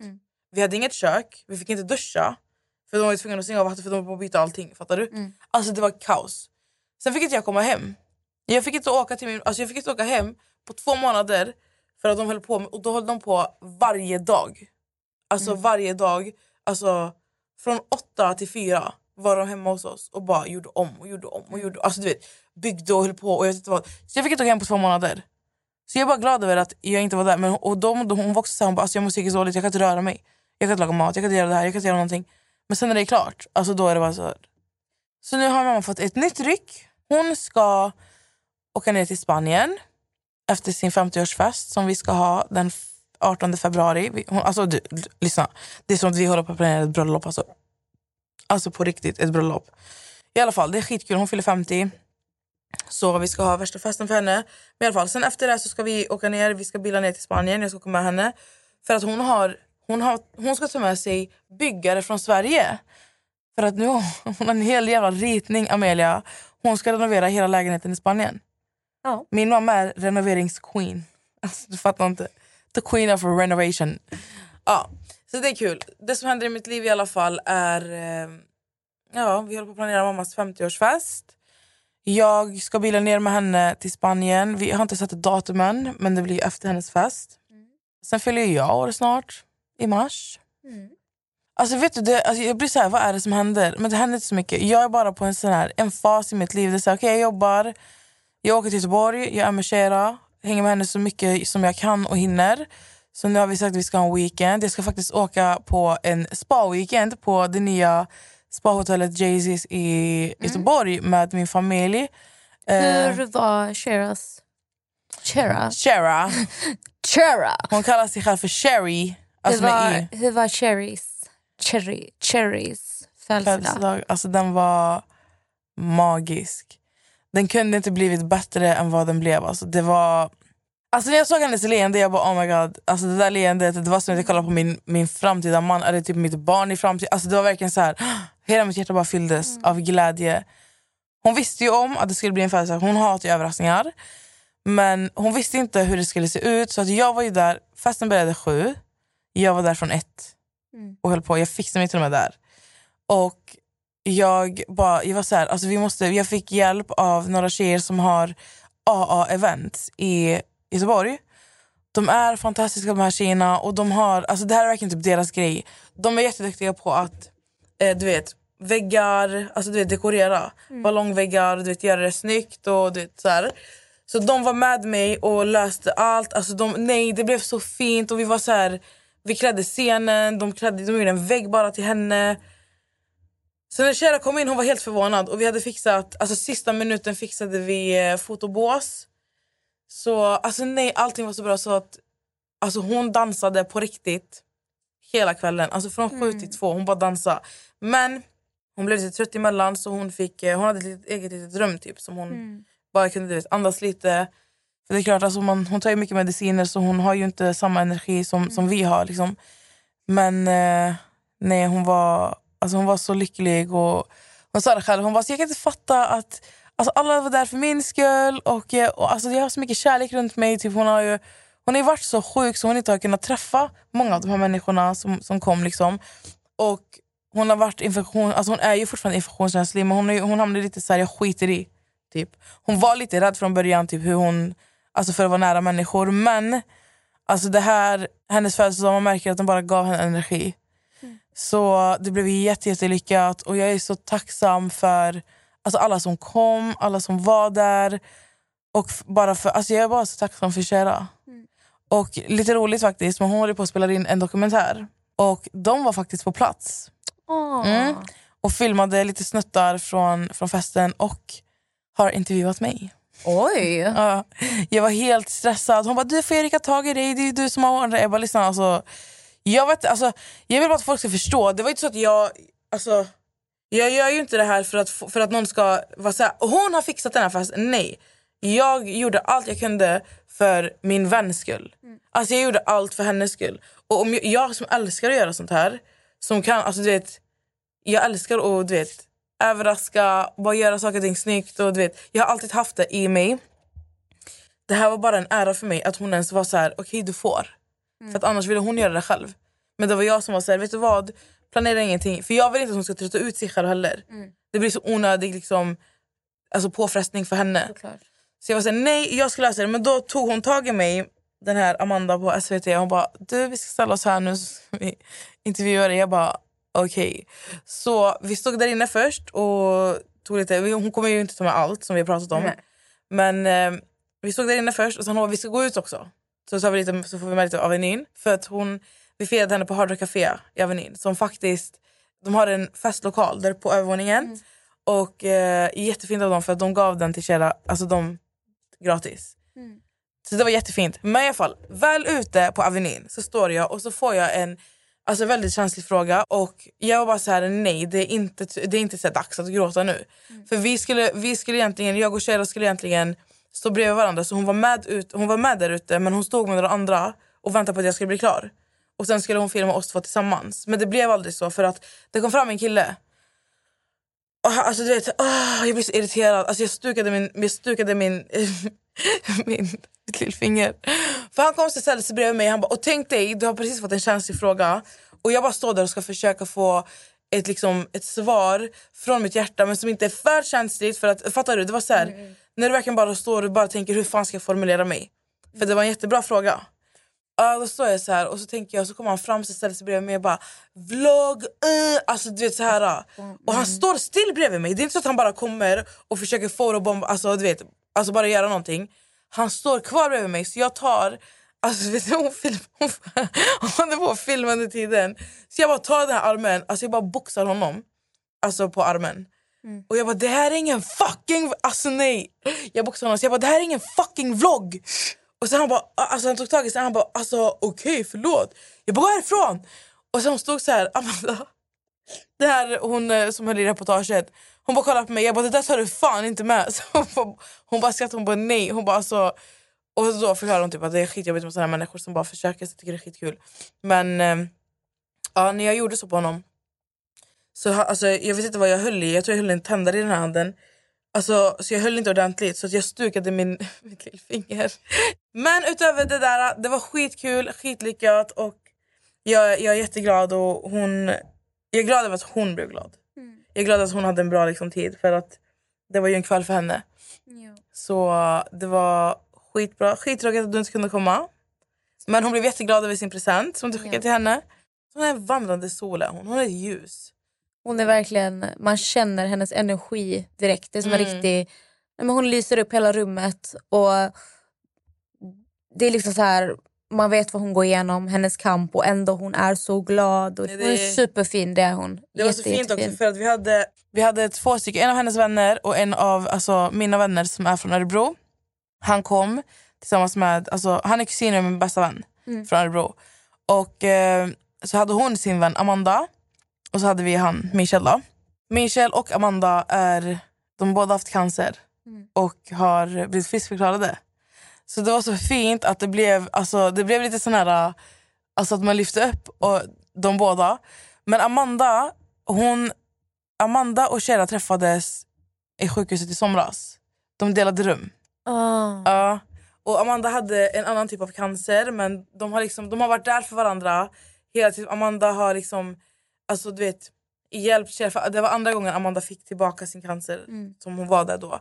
[SPEAKER 3] Vi hade inget kök, vi fick inte duscha. För de var tvungna att stänga av vattnet för de var på att byta allting. Fattar du? Alltså det var kaos. Sen fick inte jag komma hem. Jag fick inte åka till min, alltså jag fick inte åka hem på två månader. För att de höll på med, och då höll de på varje dag. Alltså varje dag. Alltså från åtta till fyra var de hemma hos oss och bara gjorde om och gjorde om och gjorde Alltså du vet, byggde och höll på. Och jag vet inte vad. Så jag fick inte åka hem på två månader. Så jag är bara glad över att jag inte var där. Men, och de, de, hon var också såhär, hon bara, alltså jag mår psykiskt dåligt, jag kan inte röra mig. Jag kan inte laga mat, jag kan inte göra det här, jag kan inte göra någonting. Men sen när det är klart, alltså då är det bara så här. Så nu har mamma fått ett nytt ryck. Hon ska åka ner till Spanien efter sin 50-årsfest som vi ska ha den f- 18 februari. Hon, alltså du, lyssna. Det är som att vi håller på att planera ett bröllop. Alltså. Alltså på riktigt, ett bröllop. I alla fall, det är skitkul. Hon fyller 50. Så vi ska ha värsta festen för henne. Men i alla fall, sen efter det så ska vi åka ner, vi ska bila ner till Spanien. Jag ska åka med henne. För att hon, har, hon, har, hon ska ta med sig byggare från Sverige. För att nu har (laughs) hon en hel jävla ritning, Amelia. Hon ska renovera hela lägenheten i Spanien.
[SPEAKER 4] Ja.
[SPEAKER 3] Min mamma är renoveringsqueen. Alltså, du fattar inte. The queen of renovation. Ja, så det är kul. Det som händer i mitt liv i alla fall är... Eh, ja, vi håller på att planera mammas 50-årsfest. Jag ska bila ner med henne till Spanien. Vi har inte satt datum än, men det blir efter hennes fest. Sen fyller jag år snart, i mars. Alltså vet du, det, alltså jag blir så här, vad är det som händer? Men det händer inte så mycket. Jag är bara på en sån här, en fas i mitt liv. Det är så här, okay, jag jobbar, jag åker till Göteborg, jag är med Shera, hänger med henne så mycket som jag kan och hinner. Så nu har vi sagt att vi ska ha en weekend. Jag ska faktiskt åka på en spa-weekend på det nya spahotellet Jay-Z's i Göteborg med min familj. Eh,
[SPEAKER 4] Hur var Sheras... Shera?
[SPEAKER 3] Shera.
[SPEAKER 4] Shera. (laughs)
[SPEAKER 3] Hon kallar sig själv för Sherry. Alltså
[SPEAKER 4] hur, var, hur var Cherries, Cherry, Cherries födelsedag?
[SPEAKER 3] födelsedag. Alltså den var magisk. Den kunde inte blivit bättre än vad den blev. Alltså det var... Alltså när jag såg hennes leende, jag bara oh my god. Alltså det där leendet, det var som att jag kollade på min, min framtida man, eller typ mitt barn i framtiden. Alltså det var verkligen så här. (gasps) hela mitt hjärta bara fylldes av glädje. Hon visste ju om att det skulle bli en födelsedag, hon hatar ju överraskningar. Men hon visste inte hur det skulle se ut, så att jag var ju där, festen började sju. Jag var där från ett och höll på. Jag fixade mig till och med där. Och jag bara, jag var så här, alltså vi måste, jag fick hjälp av några tjejer som har AA-event i Göteborg. De är fantastiska de här tjejerna och de har, alltså det här är verkligen typ deras grej. De är jätteduktiga på att eh, du vet, väggar, alltså du vet dekorera.
[SPEAKER 9] Mm.
[SPEAKER 3] Ballongväggar, du vet göra det snyggt och du vet så här. Så de var med mig och löste allt. Alltså de, nej, det blev så fint och vi var så här, vi klädde scenen, de, klädde, de gjorde en vägg bara till henne. Så när Shera kom in hon var helt förvånad och vi hade fixat, alltså sista minuten fixade vi eh, fotobås. Så alltså nej, allting var så bra så att alltså hon dansade på riktigt hela kvällen. Alltså från sju till två, hon bara dansade. Men hon blev lite trött emellan så hon, fick, eh, hon hade ett litet, eget litet rum typ, som hon
[SPEAKER 9] Mm.
[SPEAKER 3] bara kunde vet, andas lite. För det är klart, alltså man, hon tar ju mycket mediciner så hon har ju inte samma energi som, som vi har. Liksom. Men eh, nej, hon var, alltså hon var så lycklig. Och hon sa det själv, hon bara, jag kan inte fatta att alltså alla var där för min skull. Och, och alltså, jag har så mycket kärlek runt mig. Typ, hon har ju hon har varit så sjuk så hon inte har kunnat träffa många av de här människorna som, som kom. Liksom. Och hon, har varit infektion, alltså hon är ju fortfarande infektionskänslig men hon, är, hon hamnade lite så här, jag skiter i. Typ. Hon var lite rädd från början typ, hur hon, alltså för att vara nära människor. Men alltså det här, hennes födelsedag, man märker att de bara gav henne energi. Så det blev jätte, jättelyckat och jag är så tacksam för alltså alla som kom, alla som var där. Och bara för, alltså jag är bara så tacksam för Shera. Och lite roligt faktiskt, men hon håller på att spela in en dokumentär. Och de var faktiskt på plats.
[SPEAKER 4] Åh.
[SPEAKER 3] Mm. Och filmade lite snuttar från, från festen och har intervjuat mig.
[SPEAKER 4] Oj! (laughs)
[SPEAKER 3] Ja, jag var helt stressad. Hon bara, du får Erika tag i dig, det är du som har ordnat. Jag bara, lyssna alltså. Jag, vet, alltså, jag vill bara att folk ska förstå, det var inte så att jag... Alltså, jag gör ju inte det här för att, för att någon ska vara såhär, hon har fixat den här festen. Nej. Jag gjorde allt jag kunde för min väns skull. Alltså jag gjorde allt för hennes skull. Och om jag, jag som älskar att göra sånt här, som kan, alltså du vet, jag älskar att du vet, överraska, bara göra saker och ting snyggt. Och, du vet, jag har alltid haft det i mig. Det här var bara en ära för mig att hon ens var så här: okej du får. För att annars ville hon göra det själv. Men det var jag som var så här, vet du vad? Planera ingenting. För jag vill inte att hon ska trötta ut sig själv heller. Det blir så onödig liksom, alltså, påfrestning för henne. Så jag var såhär, nej jag ska lösa det. Men då tog hon tag i mig, den här Amanda på SVT. Hon bara, du vi ska ställa oss här nu så ska vi intervjua dig. Jag bara, okej. Så vi stod där inne först och tog lite, hon kommer ju inte ta med allt som vi har pratat om.
[SPEAKER 9] Nej.
[SPEAKER 3] Men eh, vi stod där inne först och sen hon bara, vi ska gå ut också. Så, sa vi lite, så får vi med lite av Avenyn. För att hon, vi firade henne på Hard Rock Café i Avenyn. Som faktiskt, de har en festlokal där på övervåningen. Och eh, jättefint av dem för att de gav den till Shera, alltså de gratis. Så det var jättefint. Men i alla fall, väl ute på Avenyn så står jag och så får jag en alltså, väldigt känslig fråga. Och jag var bara så här: nej det är inte, det är inte så dags att gråta nu. För vi skulle, vi skulle egentligen, jag och Shera skulle egentligen stå bredvid varandra. Så hon var med, ut, hon var med där ute men hon stod med några andra och väntade på att jag skulle bli klar. Och sen skulle hon filma oss två tillsammans. Men det blev aldrig så för att det kom fram en kille och Alltså du vet, åh, jag blir så irriterad. Alltså, jag stukade min, jag stukade min, (laughs) min mitt lillfinger. För han kom och ställde sig bredvid mig han bara, och tänk dig, du har precis fått en känslig fråga och jag bara står där och ska försöka få ett, liksom, ett svar från mitt hjärta men som inte är för känsligt. För att, fattar du? Det var så här, när du verkligen bara står och bara tänker hur fan ska jag formulera mig? För det var en jättebra fråga. Ja, då står jag så här och så tänker jag så kommer han fram och ställer sig bredvid mig och bara vlogg, uh, alltså du vet så här. Och han står still bredvid mig. Det är inte så att han bara kommer och försöker photobomba, alltså du vet, alltså bara göra någonting. Han står kvar bredvid mig så jag tar Alltså vet du, (laughs) hon, film, hon, (laughs) hon är på att filma under tiden. Så jag bara tar den här armen, alltså jag bara boxar honom. Alltså på armen. Och jag bara det här är ingen fucking... Alltså nej. Jag boxade honom så jag bara det här är ingen fucking vlogg. Och sen han bara, alltså han tog tag i sig han bara alltså okej okay, förlåt. Jag bara gå härifrån. Och sen hon stod så här, (laughs) Amanda. Det här hon eh, som höll i reportaget. Hon bara kollade på mig, jag bara det där tar du fan inte med. (laughs) Så hon, bara, hon bara skrattade, hon bara nej. Hon bara alltså... Och då förklarade hon typ att det är skitjobbigt med sådana här människor som bara försöker, så jag tycker det är skitkul. Men ehm, ja, när jag gjorde så på honom så alltså, jag vet inte vad jag höll i, jag tror jag höll en tändare i den här handen. Alltså, så jag höll inte ordentligt så att jag stukade min, (laughs) mitt lillfinger. Men utöver det där, det var skitkul, skitlyckat och jag, jag är jätteglad och hon... Jag är glad över att hon blev glad. Jag är glad att hon hade en bra liksom, tid för att det var ju en kväll för henne. Så det var skitbra. Skittråkigt att du inte kunde komma. Men hon blev jätteglad över sin present som du skickade till henne. Hon är en vandrande sol. Hon. hon är ljus.
[SPEAKER 4] Hon är verkligen, man känner hennes energi direkt. Det är som en
[SPEAKER 3] Mm.
[SPEAKER 4] riktig, nej, men hon lyser upp hela rummet och det är liksom så här, man vet vad hon går igenom, hennes kamp och ändå hon är så glad. Och
[SPEAKER 3] Nej,
[SPEAKER 4] Hon är
[SPEAKER 3] det-
[SPEAKER 4] superfin, det är hon.
[SPEAKER 3] Det var så
[SPEAKER 4] Jätte,
[SPEAKER 3] fint också
[SPEAKER 4] jättefin.
[SPEAKER 3] för att vi hade, vi hade två stycken, en av hennes vänner och en av alltså, mina vänner som är från Örebro. Han kom tillsammans med, alltså, han är kusin med min bästa vän
[SPEAKER 4] Mm.
[SPEAKER 3] från Örebro. Och eh, så hade hon sin vän Amanda och så hade vi han Michel då. Michel och Amanda är, de har båda haft cancer
[SPEAKER 4] Mm.
[SPEAKER 3] och har blivit friskförklarade. Så det var så fint att det blev, alltså, det blev lite sån här, alltså att man lyfte upp och, de båda. Men Amanda, hon, Amanda och Kjera träffades i sjukhuset i somras. De delade rum.
[SPEAKER 4] Ah.
[SPEAKER 3] Ja. Och Amanda hade en annan typ av cancer men de har, liksom, de har varit där för varandra hela tiden. Amanda har liksom, alltså du vet. För Det var andra gången Amanda fick tillbaka sin cancer
[SPEAKER 4] Mm.
[SPEAKER 3] som hon var där då.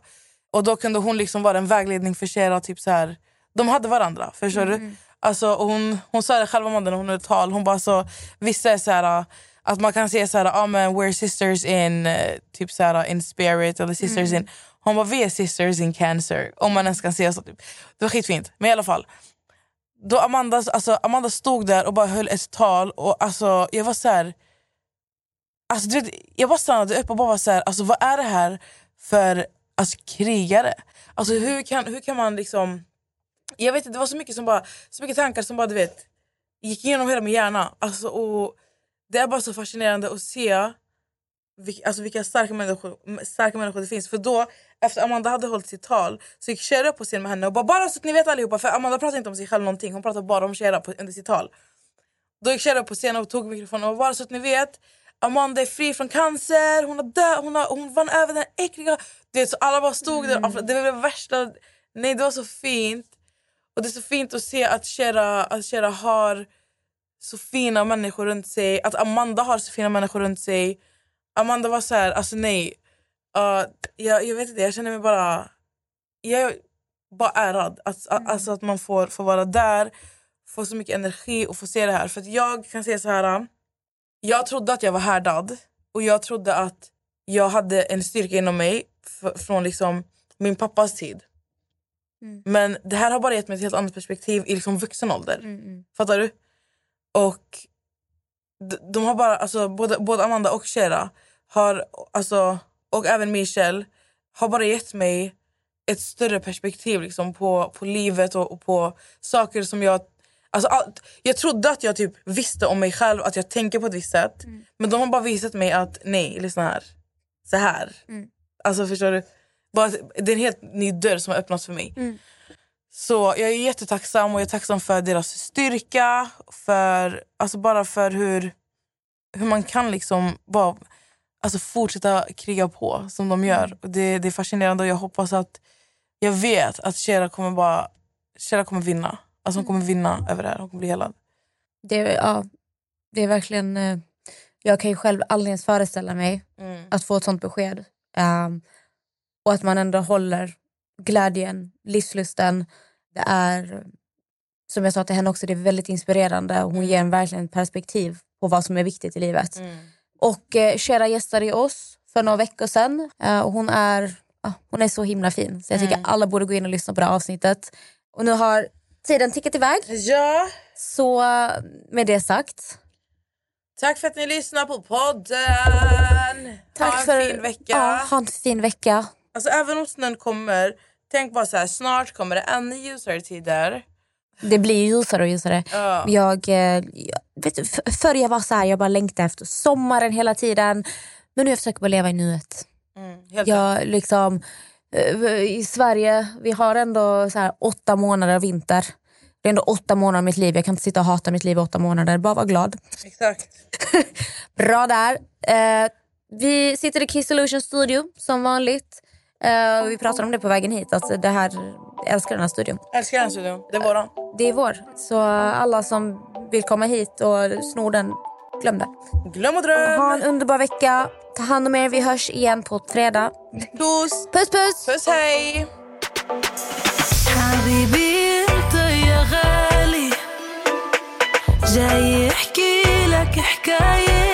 [SPEAKER 3] Och då kunde hon liksom vara en vägledning för Kjera. Typ så här, de hade varandra, förstår
[SPEAKER 4] Mm.
[SPEAKER 3] du? Alltså, och hon, hon sa det själv Amanda när hon höll tal. Hon bara så, vissa är så här, att man kan säga så här, ah, men we're sisters in eh, typ så här, in spirit eller sisters
[SPEAKER 4] Mm.
[SPEAKER 3] in hon bara vi är sisters in cancer. Om man ens kan säga så. Typ. Det var skitfint. Men i alla fall. Då Amanda, alltså, Amanda stod där och bara höll ett tal och alltså, jag var så här. Alltså, du vet, jag bara stannade upp och bara var så här, alltså, vad är det här för alltså, krigare? Alltså, hur, kan, hur kan man liksom... Jag vet inte, det var så mycket, som bara, så mycket tankar som bara du vet, gick igenom hela min hjärna. Alltså, och det är bara så fascinerande att se vilka, alltså vilka starka människor, starka människor det finns. För då, efter Amanda hade hållit sitt tal, så gick Shera upp på scen med henne och bara, bara så att ni vet allihopa, för Amanda pratar inte om sig själv någonting, hon pratar bara om Shera på- under sitt tal. Då gick Shera upp på scenen och tog mikrofonen och bara så att ni vet, Amanda är fri från cancer, hon, har dö, hon, har, hon vann över den äckliga... Du vet, så alla bara stod där, och- det var det värsta... Nej, det var så fint. Och det är så fint att se att Cher, att Cher har så fina människor runt sig, att Amanda har så fina människor runt sig. Amanda var så här, alltså nej. Uh, jag, jag vet inte, jag känner mig bara... Jag är bara ärad. Att, Alltså att man får, får vara där, få så mycket energi och få se det här. För att jag kan säga så här. Jag trodde att jag var härdad och jag trodde att jag hade en styrka inom mig från liksom min pappas tid. Men det här har bara gett mig ett helt annat perspektiv i liksom vuxen ålder. Fattar du? Och de har bara, alltså, både, både Amanda och Shera har, alltså, och även Michelle har bara gett mig ett större perspektiv liksom, på, på livet och, och på saker som jag... Alltså, allt, jag trodde att jag typ visste om mig själv, att jag tänker på ett visst sätt. Men de har bara visat mig att nej, lyssna här. Så här. Alltså förstår du? Bara, det är en helt ny dörr som har öppnats för mig. Så jag är jättetacksam och jag är tacksam för deras styrka. För, alltså bara för hur, hur man kan liksom bara alltså fortsätta kriga på som de gör. Och det, det är fascinerande och jag hoppas att jag vet att Shera kommer bara Shera kommer vinna. Alltså hon kommer vinna över det här. Hon kommer bli helad.
[SPEAKER 4] Det, ja, det är verkligen... eh, Jag kan ju själv aldrig ens föreställa mig
[SPEAKER 3] Mm.
[SPEAKER 4] att få ett sånt besked. Ehm, och att man ändå håller glädjen, livslusten. Det är, som jag sa till henne också, det är väldigt inspirerande. Hon ger en verkligen perspektiv på vad som är viktigt i livet. Och eh, Shera gästade ju oss för några veckor sedan. Eh, och hon, är, ja, hon är så himla fin. Så jag tycker alla borde gå in och lyssna på det här avsnittet. Och nu har tiden tickat iväg.
[SPEAKER 3] Ja.
[SPEAKER 4] Så med det sagt.
[SPEAKER 3] Tack för att ni lyssnar på podden.
[SPEAKER 4] Tack
[SPEAKER 3] ha en
[SPEAKER 4] för,
[SPEAKER 3] fin vecka.
[SPEAKER 4] Ja, ha en fin vecka.
[SPEAKER 3] Alltså även om snön kommer, tänk bara så här, snart kommer det ännu ljusare tider.
[SPEAKER 4] Det blir ju ljusare och ljusare.
[SPEAKER 3] Ja.
[SPEAKER 4] Jag, eh, jag, vet du, förr jag var så här, jag bara längtade efter sommaren hela tiden. Men nu jag försöker bara leva i nuet.
[SPEAKER 3] Mm.
[SPEAKER 4] Jag liksom, I Sverige vi har ändå så här åtta månader vinter. Det är ändå åtta månader av mitt liv. Jag kan inte sitta och hata mitt liv i åtta månader. Bara vara glad.
[SPEAKER 3] Exakt. (laughs)
[SPEAKER 4] Bra där. Eh, vi sitter i Kiss Solution studio som vanligt. Eh, vi pratade om det på vägen hit. Alltså, det här, jag älskar den här studion.
[SPEAKER 3] Älskar den studion. Det är våran.
[SPEAKER 4] Det är vår. Så alla som vill komma hit och sno den, glöm det.
[SPEAKER 3] Glöm och dröm.
[SPEAKER 4] Ha en underbar vecka. Ta hand om er. Vi hörs igen på fredag.
[SPEAKER 3] Puss.
[SPEAKER 4] Puss puss.
[SPEAKER 3] Puss hej.
[SPEAKER 5] حبيبي انت يا غالي جاي احكي لك حكاية